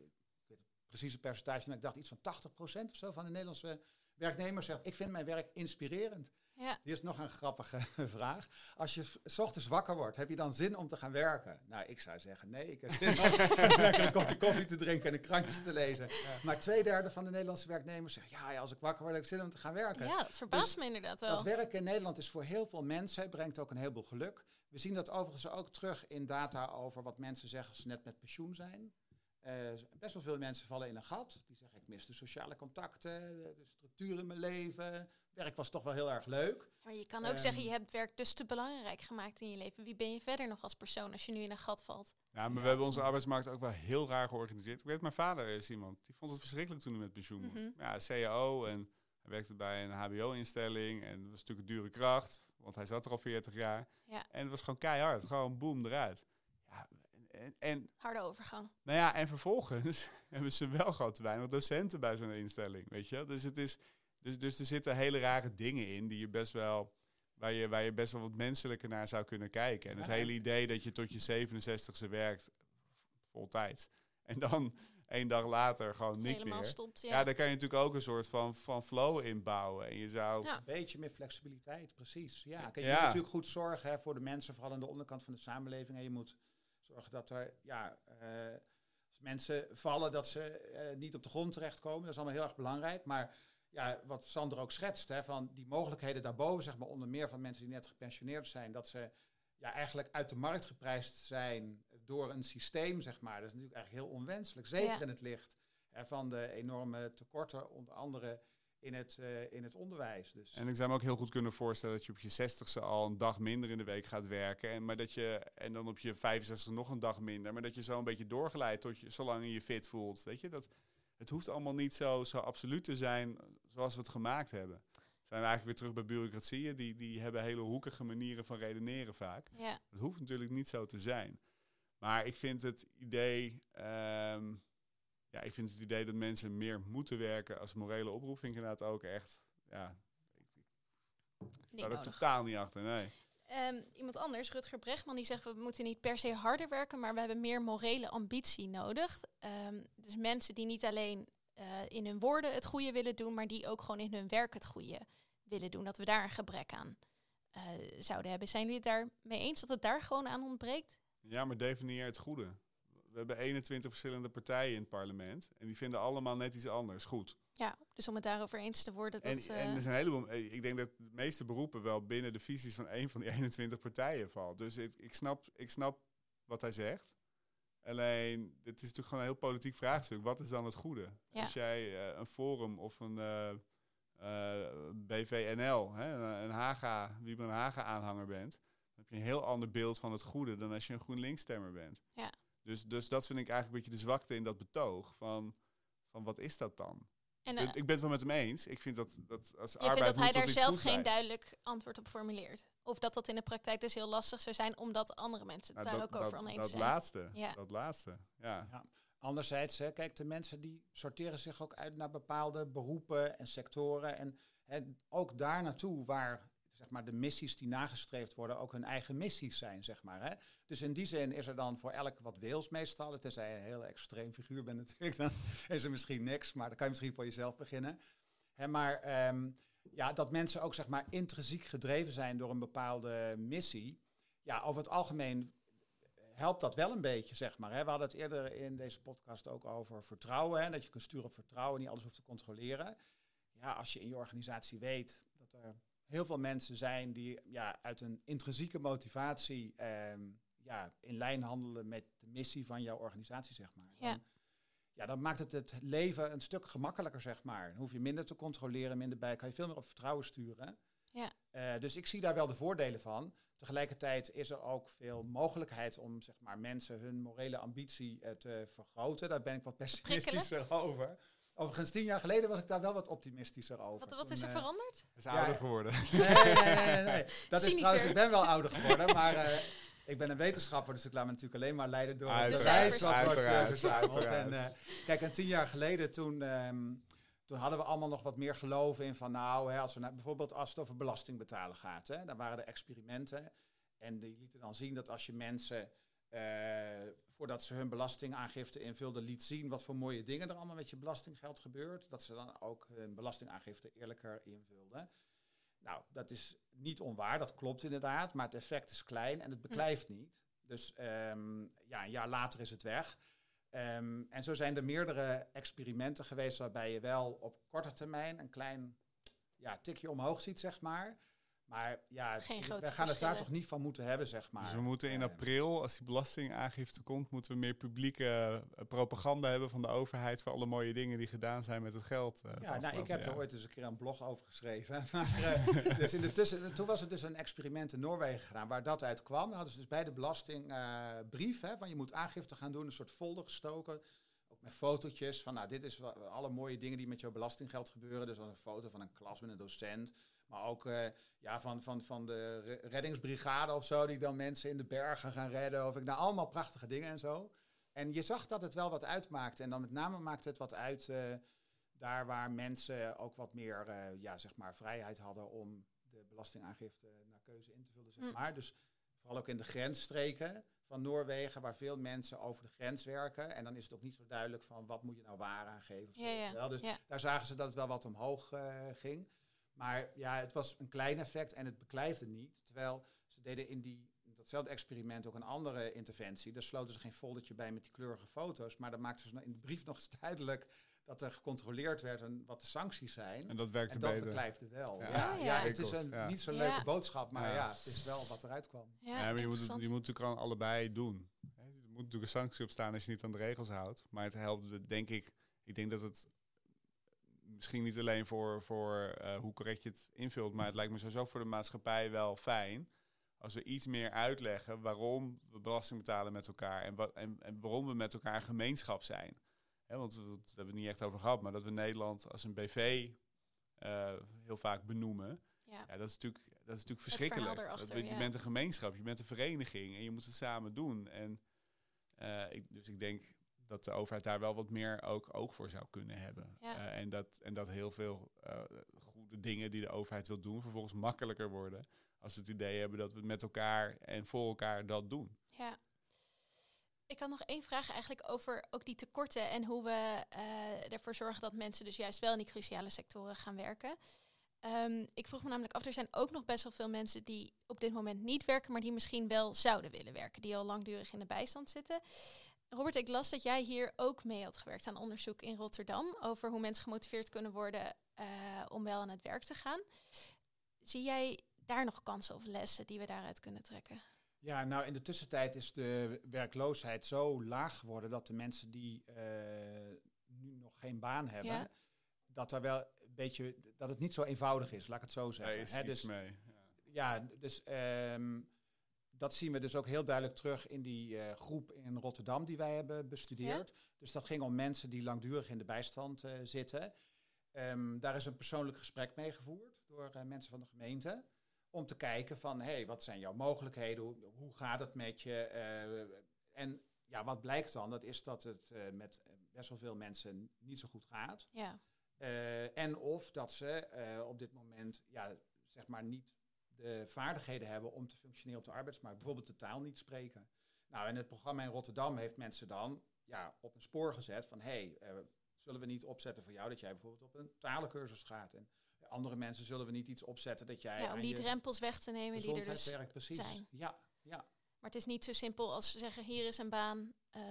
weet het precieze percentage, maar ik dacht iets van 80% of zo van de Nederlandse werknemers zegt, ik vind mijn werk inspirerend. Ja. Hier is nog een grappige vraag. Als je s ochtends wakker wordt, heb je dan zin om te gaan werken? Nou, ik zou zeggen nee. Ik heb zin om lekker een kopje koffie te drinken en een krantje te lezen. Maar twee derde van de Nederlandse werknemers zegt, ja, ja, als ik wakker word, heb ik zin om te gaan werken. ja, dat verbaast Dus me inderdaad wel. Dat werken in Nederland is voor heel veel mensen, brengt ook een heleboel geluk. We zien dat overigens ook terug in data over wat mensen zeggen als ze net met pensioen zijn. Eh, best wel veel mensen vallen in een gat. Die zeggen, ik mis de sociale contacten, de structuur in mijn leven. Werk was toch wel heel erg leuk. Maar je kan ook Ehm, zeggen, je hebt werk dus te belangrijk gemaakt in je leven. Wie ben je verder nog als persoon als je nu in een gat valt? Ja, maar we hebben onze arbeidsmarkt ook wel heel raar georganiseerd. Ik weet, mijn vader is iemand, die vond het verschrikkelijk toen hij met pensioen moest. Mhm. Ja, CAO en hij werkte bij een hbo-instelling en dat was natuurlijk een dure kracht, want hij zat er al 40 jaar. Ja. En het was gewoon keihard, gewoon boem eruit. Ja, en, en, Harde overgang. nou ja, en vervolgens hebben ze wel gewoon te weinig docenten bij zo'n instelling, weet je. Dus het is, Dus, dus er zitten hele rare dingen in die je best wel, waar, je, waar je best wel wat menselijker naar zou kunnen kijken. En het hele idee dat je tot je 67ste werkt, vol tijd. En dan één dag later gewoon niet Helemaal meer. stopt. Ja. Ja. daar kan je natuurlijk ook een soort van, van flow inbouwen. En je zou... Ja. Een beetje meer flexibiliteit, precies. Ja, kijk, je Ja. moet natuurlijk goed zorgen hè, voor de mensen, vooral aan de onderkant van de samenleving. En je moet zorgen dat er, ja, eh, als mensen vallen, dat ze eh, niet op de grond terechtkomen. Dat is allemaal heel erg belangrijk. Maar ja, wat Sander ook schetst, hè, van die mogelijkheden daarboven, zeg maar, onder meer van mensen die net gepensioneerd zijn, dat ze ja, eigenlijk uit de markt geprijsd zijn door een systeem, zeg maar. Dat is natuurlijk eigenlijk heel onwenselijk. Zeker Ja. in het licht hè, van de enorme tekorten, onder andere in het, eh, in het onderwijs. Dus. En ik zou me ook heel goed kunnen voorstellen dat je op je 60ste al een dag minder in de week gaat werken. En, maar dat je, en dan op je 65 nog een dag minder. Maar dat je zo een beetje doorgeleid tot je, zolang je je fit voelt. Weet je, dat, het hoeft allemaal niet zo, zo absoluut te zijn zoals we het gemaakt hebben. Zijn we eigenlijk weer terug bij bureaucratieën. Die, die hebben hele hoekige manieren van redeneren vaak. Ja. Het hoeft natuurlijk niet zo te zijn. Maar ik vind het idee. ehm, ja, ik vind het idee dat mensen meer moeten werken als morele oproep, vind ik inderdaad ook echt. Ja, ik, ik sta er totaal niet achter. Nee. Ehm, iemand anders, Rutger Brechtman, die zegt we moeten niet per se harder werken, maar we hebben meer morele ambitie nodig. Ehm, dus mensen die niet alleen eh, in hun woorden het goede willen doen, maar die ook gewoon in hun werk het goede willen doen. Dat we daar een gebrek aan eh, zouden hebben. Zijn jullie het daarmee eens dat het daar gewoon aan ontbreekt? Ja, maar definieer het goede. We hebben 21 verschillende partijen in het parlement. En die vinden allemaal net iets anders goed. Ja, dus om het daarover eens te worden. Dat, En, eh, en er zijn een heleboel. eh, Ik denk dat de meeste beroepen wel binnen de visies van één van die 21 partijen valt. Dus ik, ik, snap, ik snap wat hij zegt. Alleen, het is natuurlijk gewoon een heel politiek vraagstuk. Wat is dan het goede? Ja. Als jij eh, een Forum of een eh, eh, BVNL, hè, een, een Haga, wie een Haga-aanhanger bent, dan heb je een heel ander beeld van het goede dan als je een GroenLinks-stemmer bent. Ja. Dus, dus dat vind ik eigenlijk een beetje de zwakte in dat betoog. Van, van wat is dat dan? En, Ik- eh, ik ben het wel met hem eens. Ik vind dat, dat als je arbeid vindt dat hij daar zelf geen zijn. duidelijk antwoord op formuleert? Of dat dat in de praktijk dus heel lastig zou zijn, omdat andere mensen het Nou, daar dat, ook over dat, oneens dat zijn? laatste. Ja. Dat laatste. Ja. Anderzijds, hè, kijk, de mensen die sorteren zich ook uit naar bepaalde beroepen en sectoren. En hè, ook daar naartoe waar zeg maar, de missies die nagestreefd worden ook hun eigen missies zijn. Zeg maar, hè. Dus in die zin is er dan voor elk wat wils meestal. Tenzij je een heel extreem figuur bent natuurlijk, dan is er misschien niks. Maar dan kan je misschien voor jezelf beginnen. Hè, maar ehm, ja, dat mensen ook zeg maar, intrinsiek gedreven zijn door een bepaalde missie. Ja, over het algemeen helpt dat wel een beetje, zeg maar. Hè. We hadden het eerder in deze podcast ook over vertrouwen. Hè, dat je kunt sturen op vertrouwen, niet alles hoeft te controleren. Ja, als je in je organisatie weet dat er heel veel mensen zijn die ja, uit een intrinsieke motivatie ehm, ja, in lijn handelen met de missie van jouw organisatie, zeg maar. Ja. Dan, ja, dan maakt het het leven een stuk gemakkelijker, zeg maar. Dan hoef je minder te controleren, minder bij, kan je veel meer op vertrouwen sturen. Ja. Eh, dus ik zie daar wel de voordelen van. Tegelijkertijd is er ook veel mogelijkheid om zeg maar, mensen hun morele ambitie eh, te vergroten. Daar ben ik wat pessimistischer over. Overigens, tien jaar geleden was ik daar wel wat optimistischer over. Wat, wat Toen, is er eh, veranderd? Is ouder Ja. geworden. Nee, nee, nee, nee. Dat is trouwens, ik ben wel ouder geworden, maar eh, ik ben een wetenschapper, dus ik laat me natuurlijk alleen maar leiden door het bewijs wat wordt eh, verzameld. En, kijk, en tien jaar geleden toen, ehm, toen hadden we allemaal nog wat meer geloof in van nou, hè, als we nou, bijvoorbeeld als het over belasting betalen gaat, hè, dan waren er experimenten en die lieten dan zien dat als je mensen eh, voordat ze hun belastingaangifte invulden, liet zien wat voor mooie dingen er allemaal met je belastinggeld gebeurt, dat ze dan ook hun belastingaangifte eerlijker invulden. Nou, dat is niet onwaar, dat klopt inderdaad, maar het effect is klein en het beklijft niet. Dus ehm, ja, een jaar later is het weg. Ehm, en zo zijn er meerdere experimenten geweest waarbij je wel op korte termijn een klein ja, tikje omhoog ziet, zeg maar. Maar ja, we gaan het daar toch niet van moeten hebben, zeg maar. Dus we moeten in april, als die belastingaangifte komt, moeten we meer publieke eh, propaganda hebben van de overheid voor alle mooie dingen die gedaan zijn met het geld. eh, het Ja, nou, ik heb er ooit eens een keer een blog over geschreven. Maar, eh, dus in de tussen, toen was er dus een experiment in Noorwegen gedaan waar dat uit kwam. Dan hadden ze dus bij de belastingbrief, hè, van je moet aangifte gaan doen, een soort folder gestoken. Met fotootjes van, nou, dit is alle mooie dingen die met jouw belastinggeld gebeuren. Dus een foto van een klas met een docent. Maar ook eh, ja, van, van, van de re- reddingsbrigade of zo, die dan mensen in de bergen gaan redden. Of ik, nou, allemaal prachtige dingen en zo. En je zag dat het wel wat uitmaakte. En dan met name maakte het wat uit eh, daar waar mensen ook wat meer uh, ja, zeg maar vrijheid hadden om de belastingaangifte naar keuze in te vullen. Zeg mm. maar. Dus vooral ook in de grensstreken van Noorwegen, waar veel mensen over de grens werken. En dan is het ook niet zo duidelijk van wat moet je nou waar aangeven. Ja, ja. Dus daar zagen ze dat het wel wat omhoog uh, ging. Maar ja, het was een klein effect en het beklijfde niet. Terwijl ze deden in die datzelfde experiment ook een andere interventie. Daar sloten ze geen foldertje bij met die kleurige foto's. Maar dan maakten ze in de brief nog eens duidelijk dat er gecontroleerd werd en wat de sancties zijn. En dat werkte en dat beter. beklijfde wel. Ja, ja, het is een niet zo leuke boodschap, maar ja. het is wel wat eruit kwam. Ja, maar je moet, het, je moet natuurlijk allebei doen. Er moet natuurlijk een sanctie op staan als je niet aan de regels houdt. Maar het helpt, denk ik, ik denk dat het misschien niet alleen voor, voor uh, hoe correct je het invult, maar het lijkt me sowieso voor de maatschappij wel fijn als we iets meer uitleggen waarom we belasting betalen met elkaar en, wat, en, en waarom we met elkaar een gemeenschap zijn. Want we, dat hebben we niet echt over gehad, maar dat we Nederland als een BV uh, heel vaak benoemen. Ja. ja. dat, is natuurlijk, dat is natuurlijk verschrikkelijk. dat, je bent een gemeenschap, je bent een vereniging en je moet het samen doen. En, uh, ik, dus ik denk dat de overheid daar wel wat meer ook oog voor zou kunnen hebben. Uh, en, dat, en dat heel veel goede dingen die de overheid wil doen, vervolgens makkelijker worden. Als we het idee hebben dat we met elkaar en voor elkaar dat doen. Ja. Ik had nog één vraag eigenlijk over ook die tekorten en hoe we uh, ervoor zorgen dat mensen dus juist wel in die cruciale sectoren gaan werken. Um, ik vroeg me namelijk af, er zijn ook nog best wel veel mensen die op dit moment niet werken, maar die misschien wel zouden willen werken, die al langdurig in de bijstand zitten. Robert, ik las dat jij hier ook mee had gewerkt aan onderzoek in Rotterdam over hoe mensen gemotiveerd kunnen worden uh, om wel aan het werk te gaan. Zie jij daar nog kansen of lessen die we daaruit kunnen trekken? Ja, nou in de tussentijd is de werkloosheid zo laag geworden dat de mensen die uh, nu nog geen baan hebben, dat er wel een beetje dat het niet zo eenvoudig is, laat ik het zo zeggen. Nee, is He, dus, mee. Ja, ja dus um, dat zien we dus ook heel duidelijk terug in die uh, groep in Rotterdam die wij hebben bestudeerd. Dus dat ging om mensen die langdurig in de bijstand uh, zitten. Um, daar is een persoonlijk gesprek mee gevoerd door mensen van de gemeente om te kijken van, hé, hey, wat zijn jouw mogelijkheden? Hoe, hoe gaat het met je? Uh, en ja, wat blijkt dan? Dat is dat het uh, met best wel veel mensen niet zo goed gaat. Ja. Uh, en of dat ze op dit moment, ja, zeg maar niet de vaardigheden hebben om te functioneren op de arbeidsmarkt. Bijvoorbeeld de taal niet spreken. Nou, en het programma in Rotterdam heeft mensen dan ja, op een spoor gezet van, hé, hey, zullen we niet opzetten voor jou dat jij bijvoorbeeld op een talencursus gaat? En andere mensen zullen we niet iets opzetten dat jij. Ja, om die drempels weg te nemen die er dus werkt, precies. zijn. Ja, ja. Maar het is niet zo simpel als zeggen: hier is een baan. Uh...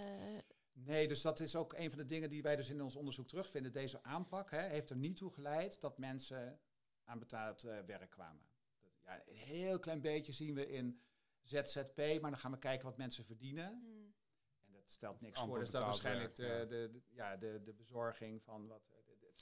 Nee, dus dat is ook een van de dingen die wij dus in ons onderzoek terugvinden. Deze aanpak hè, heeft er niet toe geleid dat mensen aan betaald uh, werk kwamen. Ja, een heel klein beetje zien we in ZZP, maar dan gaan we kijken wat mensen verdienen. Hmm. En dat stelt niks voor. Dus dat waarschijnlijk de, de, de, ja, de, de bezorging van wat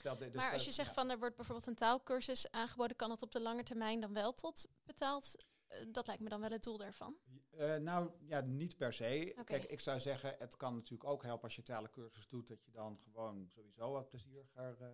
dus maar als je zegt van er wordt bijvoorbeeld een taalkursus aangeboden, kan dat op de lange termijn dan wel tot betaald? Uh, dat lijkt me dan wel het doel daarvan. Uh, nou ja, niet per se. Kijk, ik zou zeggen, het kan natuurlijk ook helpen als je taalencursus doet, dat je dan gewoon sowieso wat plezieriger uh,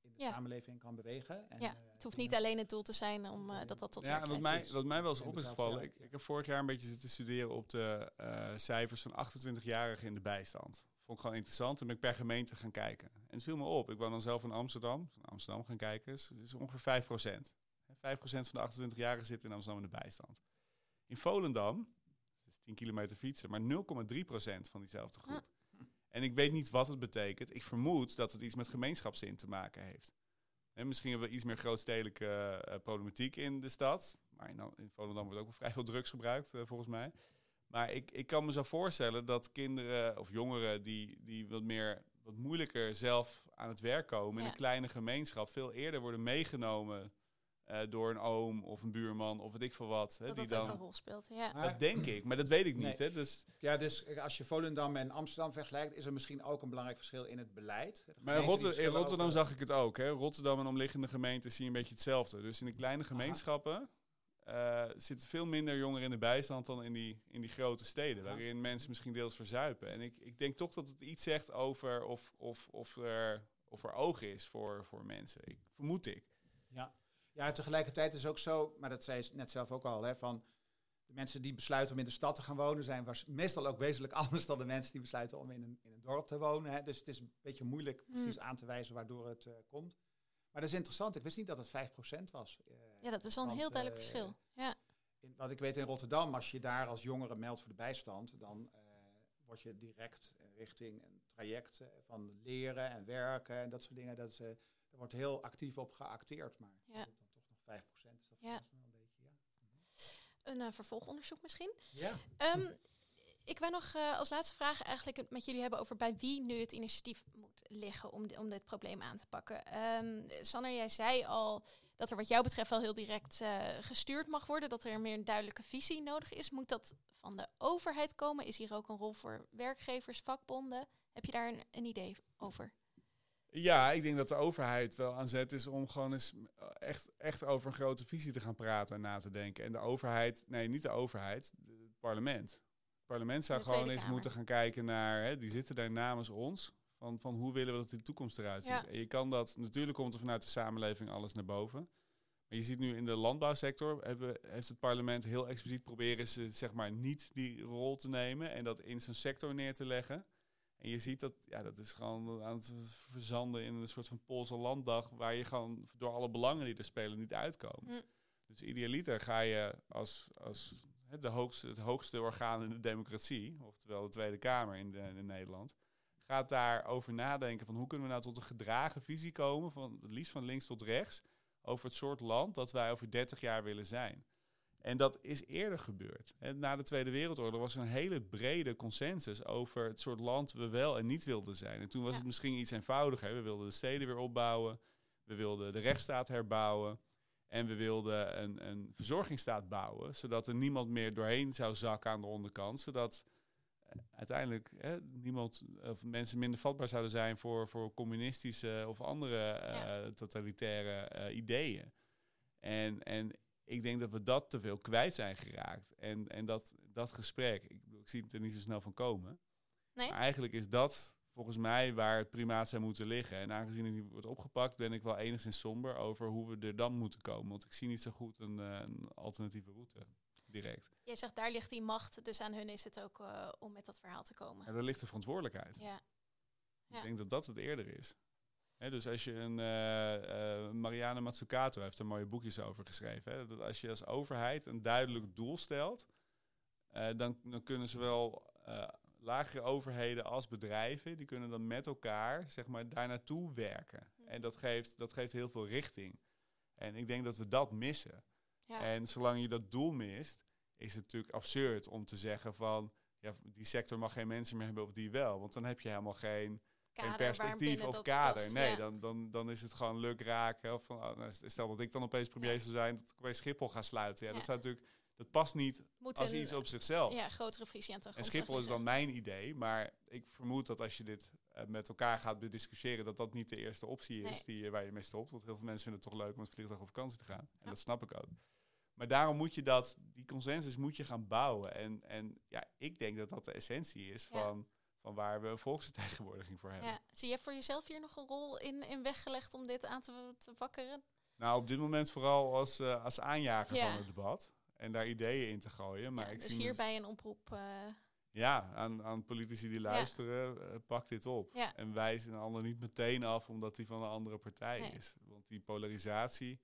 in de samenleving kan bewegen. En, ja, het hoeft niet alleen het doel te zijn om dat dat tot Ja, wat mij, wat mij wel eens op is gevallen, ik, ik, heb vorig jaar een beetje zitten studeren op de cijfers van 28-jarigen in de bijstand. Vond ik gewoon interessant. En ben ik per gemeente gaan kijken. En het viel me op. Ik woon dan zelf in Amsterdam. In Amsterdam gaan kijken. Is, is ongeveer 5%. 5% van de 28-jarigen zitten in Amsterdam in de bijstand. In Volendam, is 10 kilometer fietsen, maar 0,3% van diezelfde groep. En ik weet niet wat het betekent. Ik vermoed dat het iets met gemeenschapszin te maken heeft. En misschien hebben we iets meer grootstedelijke uh, problematiek in de stad. Maar in, in, Volendam wordt ook wel vrij veel drugs gebruikt, uh, volgens mij. Maar ik, ik kan me zo voorstellen dat kinderen of jongeren die, die wat meer wat moeilijker zelf aan het werk komen in een kleine gemeenschap, veel eerder worden meegenomen uh, door een oom of een buurman of weet ik veel wat. Hè, dat die dat dan een rol speelt. Ja. Dat denk ik, maar dat weet ik niet. Hè, dus ja, dus als je Volendam en Amsterdam vergelijkt, is er misschien ook een belangrijk verschil in het beleid. Maar in, in Rotterdam zag ik het ook. Hè. Rotterdam en omliggende gemeenten zie je een beetje hetzelfde. Dus in de kleine gemeenschappen uh, zitten veel minder jongeren in de bijstand dan in die, in die grote steden, waarin mensen misschien deels verzuipen. En ik, ik denk toch dat het iets zegt over of, of, of, er, of er oog is voor, voor mensen. Ik, vermoed ik. Ja. ja, tegelijkertijd is ook zo, maar dat zei ze net zelf ook al, hè, van de mensen die besluiten om in de stad te gaan wonen zijn was meestal ook wezenlijk anders dan de mensen die besluiten om in een, in een dorp te wonen. Hè. Dus het is een beetje moeilijk Hmm. precies aan te wijzen waardoor het eh, komt. Maar dat is interessant. Ik wist niet dat het 5% was. Eh, Ja, dat is wel een want, heel duidelijk eh, verschil. Ja, in, wat ik weet in Rotterdam, als je daar als jongere meldt voor de bijstand, dan eh, word je direct eh, richting een traject van leren en werken en dat soort dingen. Dat is, daar wordt heel actief op geacteerd, maar Ja. dat dan toch nog 5% is dat Ja. een beetje, ja. een eh, vervolgonderzoek misschien. Ja. Ehm, ik wil nog als laatste vraag eigenlijk het met jullie hebben over bij wie nu het initiatief moet liggen om, om dit probleem aan te pakken. Ehm Sanne, jij zei al dat er wat jou betreft wel heel direct eh, gestuurd mag worden, dat er meer een duidelijke visie nodig is. Moet dat van de overheid komen? Is hier ook een rol voor werkgevers, vakbonden? Heb je daar een, een idee over? Ja, ik denk dat de overheid wel aan zet is om gewoon eens eh, echt, echt over een grote visie te gaan praten en na te denken. En de overheid, nee, niet de overheid, het parlement. Het parlement zou gewoon eens moeten gaan kijken naar, hè, die zitten daar namens ons, van, van hoe willen we dat in de toekomst eruit ziet. Ja. En je kan dat, natuurlijk komt er vanuit de samenleving alles naar boven. Maar je ziet nu in de landbouwsector, hebben, heeft het parlement heel expliciet proberen ze zeg maar niet die rol te nemen en dat in zo'n sector neer te leggen. En je ziet dat, ja, dat is gewoon aan het verzanden in een soort van Poolse landdag, waar je gewoon door alle belangen die er spelen niet uitkomen. Hm. Dus idealiter ga je als, als de hoogste, het hoogste orgaan in de democratie, oftewel de Tweede Kamer in, de, in Nederland, gaat daarover nadenken van hoe kunnen we nou tot een gedragen visie komen, van het liefst van links tot rechts, over het soort land dat wij over 30 jaar willen zijn. En dat is eerder gebeurd. Na de Tweede Wereldoorlog was er een hele brede consensus over het soort land we wel en niet wilden zijn. En toen was Ja. het misschien iets eenvoudiger. We wilden de steden weer opbouwen, we wilden de rechtsstaat herbouwen. En we wilden een, een verzorgingsstaat bouwen, zodat er niemand meer doorheen zou zakken aan de onderkant. Zodat uiteindelijk hè, niemand of mensen minder vatbaar zouden zijn voor, voor communistische of andere eh, Ja. totalitaire eh, ideeën. En, en ik denk dat we dat te veel kwijt zijn geraakt. En, en dat, dat gesprek, ik, ik zie het er niet zo snel van komen. Nee? Maar eigenlijk is dat volgens mij waar het primaat zou moeten liggen. En aangezien het niet wordt opgepakt, ben ik wel enigszins somber over hoe we er dan moeten komen. Want ik zie niet zo goed een, eh, een alternatieve route direct. Jij zegt daar ligt die macht, dus aan hun is het ook eh, om met dat verhaal te komen. En daar ligt de verantwoordelijkheid. Ja, Ja. Ik denk dat dat het eerder is. Dus als je een eh, eh, Mariana Mazzucato heeft er mooie boekjes over geschreven. Hè, dat als je als overheid een duidelijk doel stelt, dan, dan kunnen zowel lagere overheden als bedrijven, die kunnen dan met elkaar zeg maar, daar naartoe werken. Mhm. En dat geeft, dat geeft heel veel richting. En ik denk dat we dat missen. ja. En zolang je dat doel mist, is het natuurlijk absurd om te zeggen van ja, die sector mag geen mensen meer hebben of die wel. Want dan heb je helemaal geen, perspectief of kader. past, nee, ja. dan, dan, dan is het gewoon luk raken. Of van, oh, nou, stel dat ik dan opeens premier Ja. zou zijn, dat ik opeens Schiphol ga sluiten. Ja, Ja. Dat, zou natuurlijk, dat past niet Moet als een, iets op zichzelf. ja, grotere visie En Schiphol is dan mijn idee, maar ik vermoed dat als je dit eh, met elkaar gaat bediscussiëren, dat dat niet de eerste optie is die, eh, waar je mee stopt. Want heel veel mensen vinden het toch leuk om met vliegtuig op vakantie te gaan. En dat snap ik ook. Maar daarom moet je dat, die consensus moet je gaan bouwen. En, en ja, ik denk dat dat de essentie is Ja. van, van waar we een volksvertegenwoordiging voor hebben. Ja. Zie je voor jezelf hier nog een rol in, in weggelegd om dit aan te, te wakkeren? Nou, op dit moment vooral als, eh, als aanjager Ja. van het debat. En daar ideeën in te gooien. Maar Ja, ik dus zie hierbij een oproep. eh, Ja, aan, aan politici die luisteren, eh, pak dit op. En wijs een ander niet meteen af omdat hij van een andere partij Nee. is. Want die polarisatie,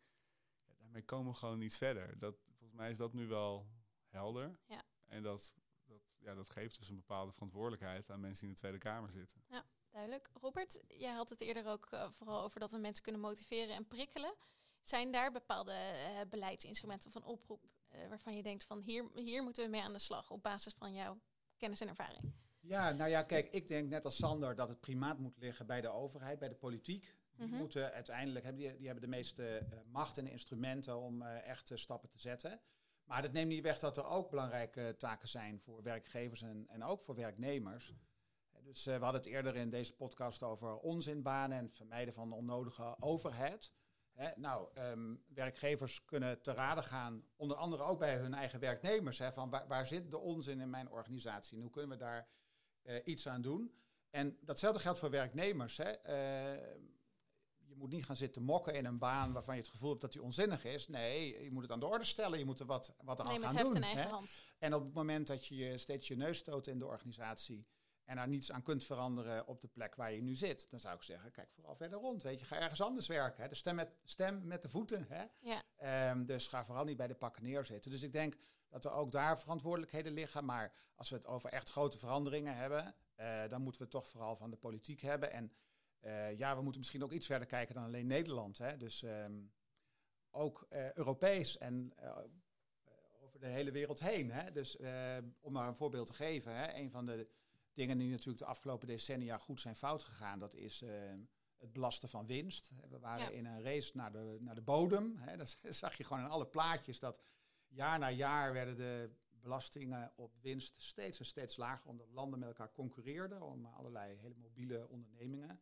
daarmee komen we gewoon niet verder. Dat, volgens mij is dat nu wel helder. Ja. En dat, dat, ja, dat geeft dus een bepaalde verantwoordelijkheid aan mensen die in de Tweede Kamer zitten. duidelijk. Robert, jij had het eerder ook eh, vooral over dat we mensen kunnen motiveren en prikkelen. Zijn daar bepaalde eh, beleidsinstrumenten van oproep eh, waarvan je denkt van hier, hier moeten we mee aan de slag op basis van jouw kennis en ervaring? Ja, nou ja, kijk, ik denk net als Sander dat het primaat moet liggen bij de overheid, bij de politiek. Die Mhm. moeten uiteindelijk hebben, die, die hebben de meeste eh, macht en instrumenten om eh, echt eh, stappen te zetten. Maar dat neemt niet weg dat er ook belangrijke taken zijn voor werkgevers en, en ook voor werknemers. Dus we hadden het eerder in deze podcast over onzinbanen en het vermijden van onnodige overheid. Hè, nou, ehm, werkgevers kunnen te raden gaan, onder andere ook bij hun eigen werknemers. Hè, van waar, waar zit de onzin in mijn organisatie en hoe kunnen we daar iets aan doen? En datzelfde geldt voor werknemers. Hè. Eh, je moet niet gaan zitten mokken in een baan waarvan je het gevoel hebt dat die onzinnig is. Nee, je moet het aan de orde stellen. Je moet er wat, wat aan gaan doen. hè. hand. En op het moment dat je steeds je neus stoot in de organisatie en daar niets aan kunt veranderen op de plek waar je nu zit, dan zou ik zeggen, kijk vooral verder rond. Weet je, ga ergens anders werken. Hè. De stem met, stem met de voeten. Hè. Ja. Ehm, dus ga vooral niet bij de pakken neerzitten. Dus ik denk dat er ook daar verantwoordelijkheden liggen. Maar als we het over echt grote veranderingen hebben, eh, dan moeten we het toch vooral van de politiek hebben. En eh, ja, we moeten misschien ook iets verder kijken dan alleen Nederland. Hè. Dus ehm, ook eh, Europees en eh, over de hele wereld heen. Hè. Dus om maar een voorbeeld te geven, hè, een van de dingen die natuurlijk de afgelopen decennia goed zijn fout gegaan, dat is het belasten van winst. We waren Ja. in een race naar de, naar de bodem. Hè. Dat zag je gewoon in alle plaatjes dat jaar na jaar werden de belastingen op winst steeds en steeds lager, omdat landen met elkaar concurreerden om allerlei hele mobiele ondernemingen.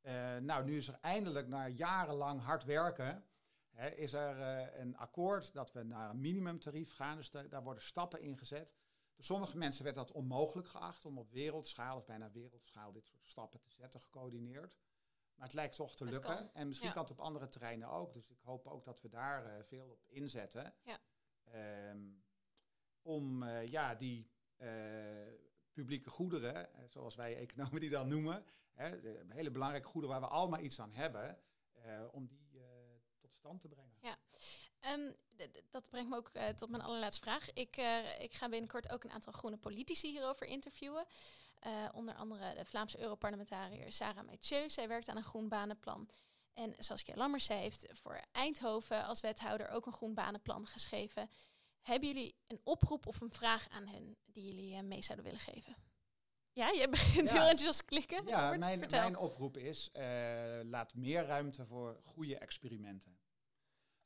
Eh, nou, nu is er eindelijk na jarenlang hard werken, hè, is er eh, een akkoord dat we naar een minimumtarief gaan. Dus da- daar worden stappen in gezet. Door sommige mensen werd dat onmogelijk geacht om op wereldschaal of bijna wereldschaal dit soort stappen te zetten, gecoördineerd. Maar het lijkt toch te lukken. En misschien ja. kan het op andere terreinen ook. Dus ik hoop ook dat we daar eh, veel op inzetten. Ja. Ehm, om ja, die publieke goederen, zoals wij economen die dan noemen, hè, hele belangrijke goederen waar we allemaal iets aan hebben, eh, om die eh, tot stand te brengen. Ehm, d- d- dat brengt me ook eh, tot mijn allerlaatste vraag. Ik, ik ga binnenkort ook een aantal groene politici hierover interviewen. Onder andere de Vlaamse Europarlementariër Sarah Mathieu. Zij werkt aan een groen banenplan. En Saskia Lammers, heeft voor Eindhoven als wethouder ook een groen banenplan geschreven. Hebben jullie een oproep of een vraag aan hen die jullie eh, mee zouden willen geven? Ja, je begint Ja. heel enthousiast klikken. Ja, Robert, mijn, vertel. mijn oproep is, eh, laat meer ruimte voor goede experimenten.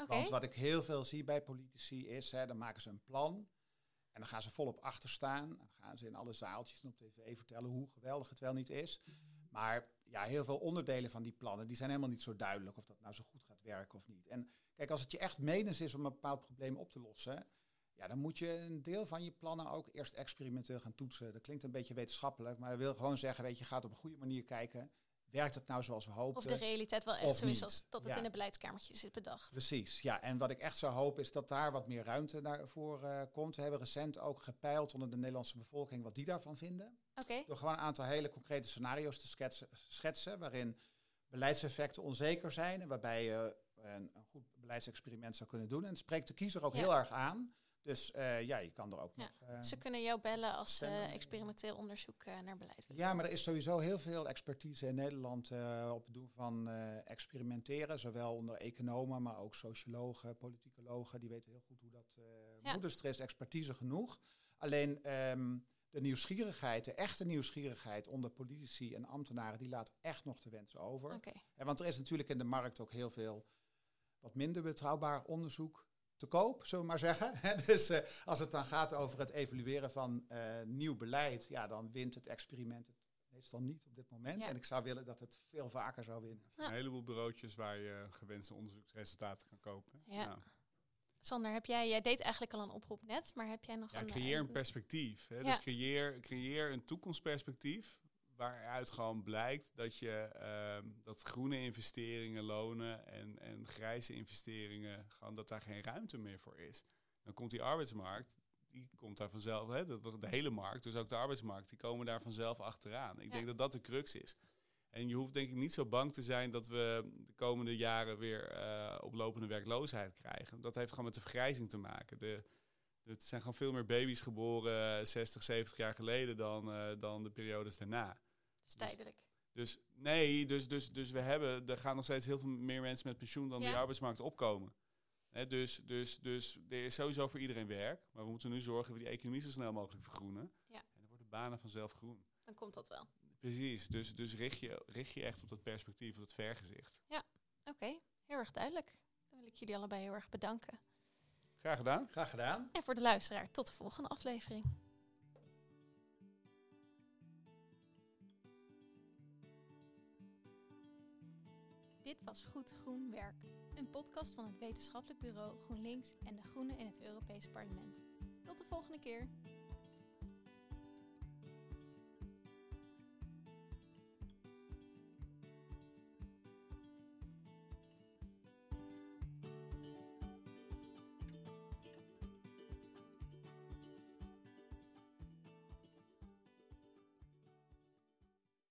Want wat ik heel veel zie bij politici is, hè, dan maken ze een plan en dan gaan ze volop achter staan. Dan gaan ze in alle zaaltjes en op tv vertellen hoe geweldig het wel niet is. Maar ja, heel veel onderdelen van die plannen, die zijn helemaal niet zo duidelijk of dat nou zo goed gaat werken of niet. En kijk, als het je echt menens is om een bepaald probleem op te lossen, ja, dan moet je een deel van je plannen ook eerst experimenteel gaan toetsen. Dat klinkt een beetje wetenschappelijk, maar dat wil gewoon zeggen, weet je, gaat op een goede manier kijken. Werkt het nou zoals we hopen? Of de realiteit wel echt zo is als dat het Ja. in de beleidskamertjes is bedacht. Precies, ja. En wat ik echt zou hopen is dat daar wat meer ruimte naar voor eh, komt. We hebben recent ook gepeild onder de Nederlandse bevolking wat die daarvan vinden. Door gewoon een aantal hele concrete scenario's te schetsen, schetsen waarin beleidseffecten onzeker zijn en waarbij je een, een goed beleidsexperiment zou kunnen doen. En het spreekt de kiezer ook Ja. heel erg aan. Dus eh, ja, je kan er ook Ja. nog... eh, Ze kunnen jou bellen als ze stemmen. experimenteel onderzoek eh, naar beleid willen. Ja, maar er is sowieso heel veel expertise in Nederland eh, op het doen van eh, experimenteren. Zowel onder economen, maar ook sociologen, politicologen. Die weten heel goed hoe dat eh Ja. moet. Dus er is expertise genoeg. Alleen ehm, de nieuwsgierigheid, de echte nieuwsgierigheid onder politici en ambtenaren, die laat echt nog te wensen over. Oké. En want er is natuurlijk in de markt ook heel veel wat minder betrouwbaar onderzoek te koop, zullen we maar zeggen. dus eh, als het dan gaat over het evalueren van eh, nieuw beleid, ja, dan wint het experiment het meestal niet op dit moment. Ja. En ik zou willen dat het veel vaker zou winnen. Er zijn een heleboel bureautjes waar je gewenste onderzoeksresultaten kan kopen. Ja. Sander, heb jij, jij deed eigenlijk al een oproep net, maar heb jij nog Ja, een... creëer eh, een perspectief. Hè? Ja. Dus creëer, creëer een toekomstperspectief waaruit gewoon blijkt dat je ehm, dat groene investeringen lonen en, en grijze investeringen, gewoon dat daar geen ruimte meer voor is. Dan komt die arbeidsmarkt, die komt daar vanzelf, hè, de, de hele markt, dus ook de arbeidsmarkt, die komen daar vanzelf achteraan. Ik Ja. denk dat dat de crux is. En je hoeft denk ik niet zo bang te zijn dat we de komende jaren weer eh, oplopende werkloosheid krijgen. Dat heeft gewoon met de vergrijzing te maken. De, het zijn gewoon veel meer baby's geboren 60, 70 jaar geleden dan, eh, dan de periodes daarna. Is tijdelijk. Dus nee, dus, dus, dus we hebben, er gaan nog steeds heel veel meer mensen met pensioen dan die Ja. arbeidsmarkt opkomen. Hè, dus, dus, dus er is sowieso voor iedereen werk. Maar we moeten nu zorgen dat we die economie zo snel mogelijk vergroenen. Ja. En dan worden banen vanzelf groen. Dan komt dat wel. Precies, dus, dus richt, je, richt je echt op dat perspectief, op dat vergezicht. Oké, heel erg duidelijk. Dan wil ik jullie allebei heel erg bedanken. Graag gedaan. Graag gedaan. En voor de luisteraar, tot de volgende aflevering. Dit was Goed Groen Werk, een podcast van het wetenschappelijk bureau GroenLinks en de Groenen in het Europees Parlement. Tot de volgende keer.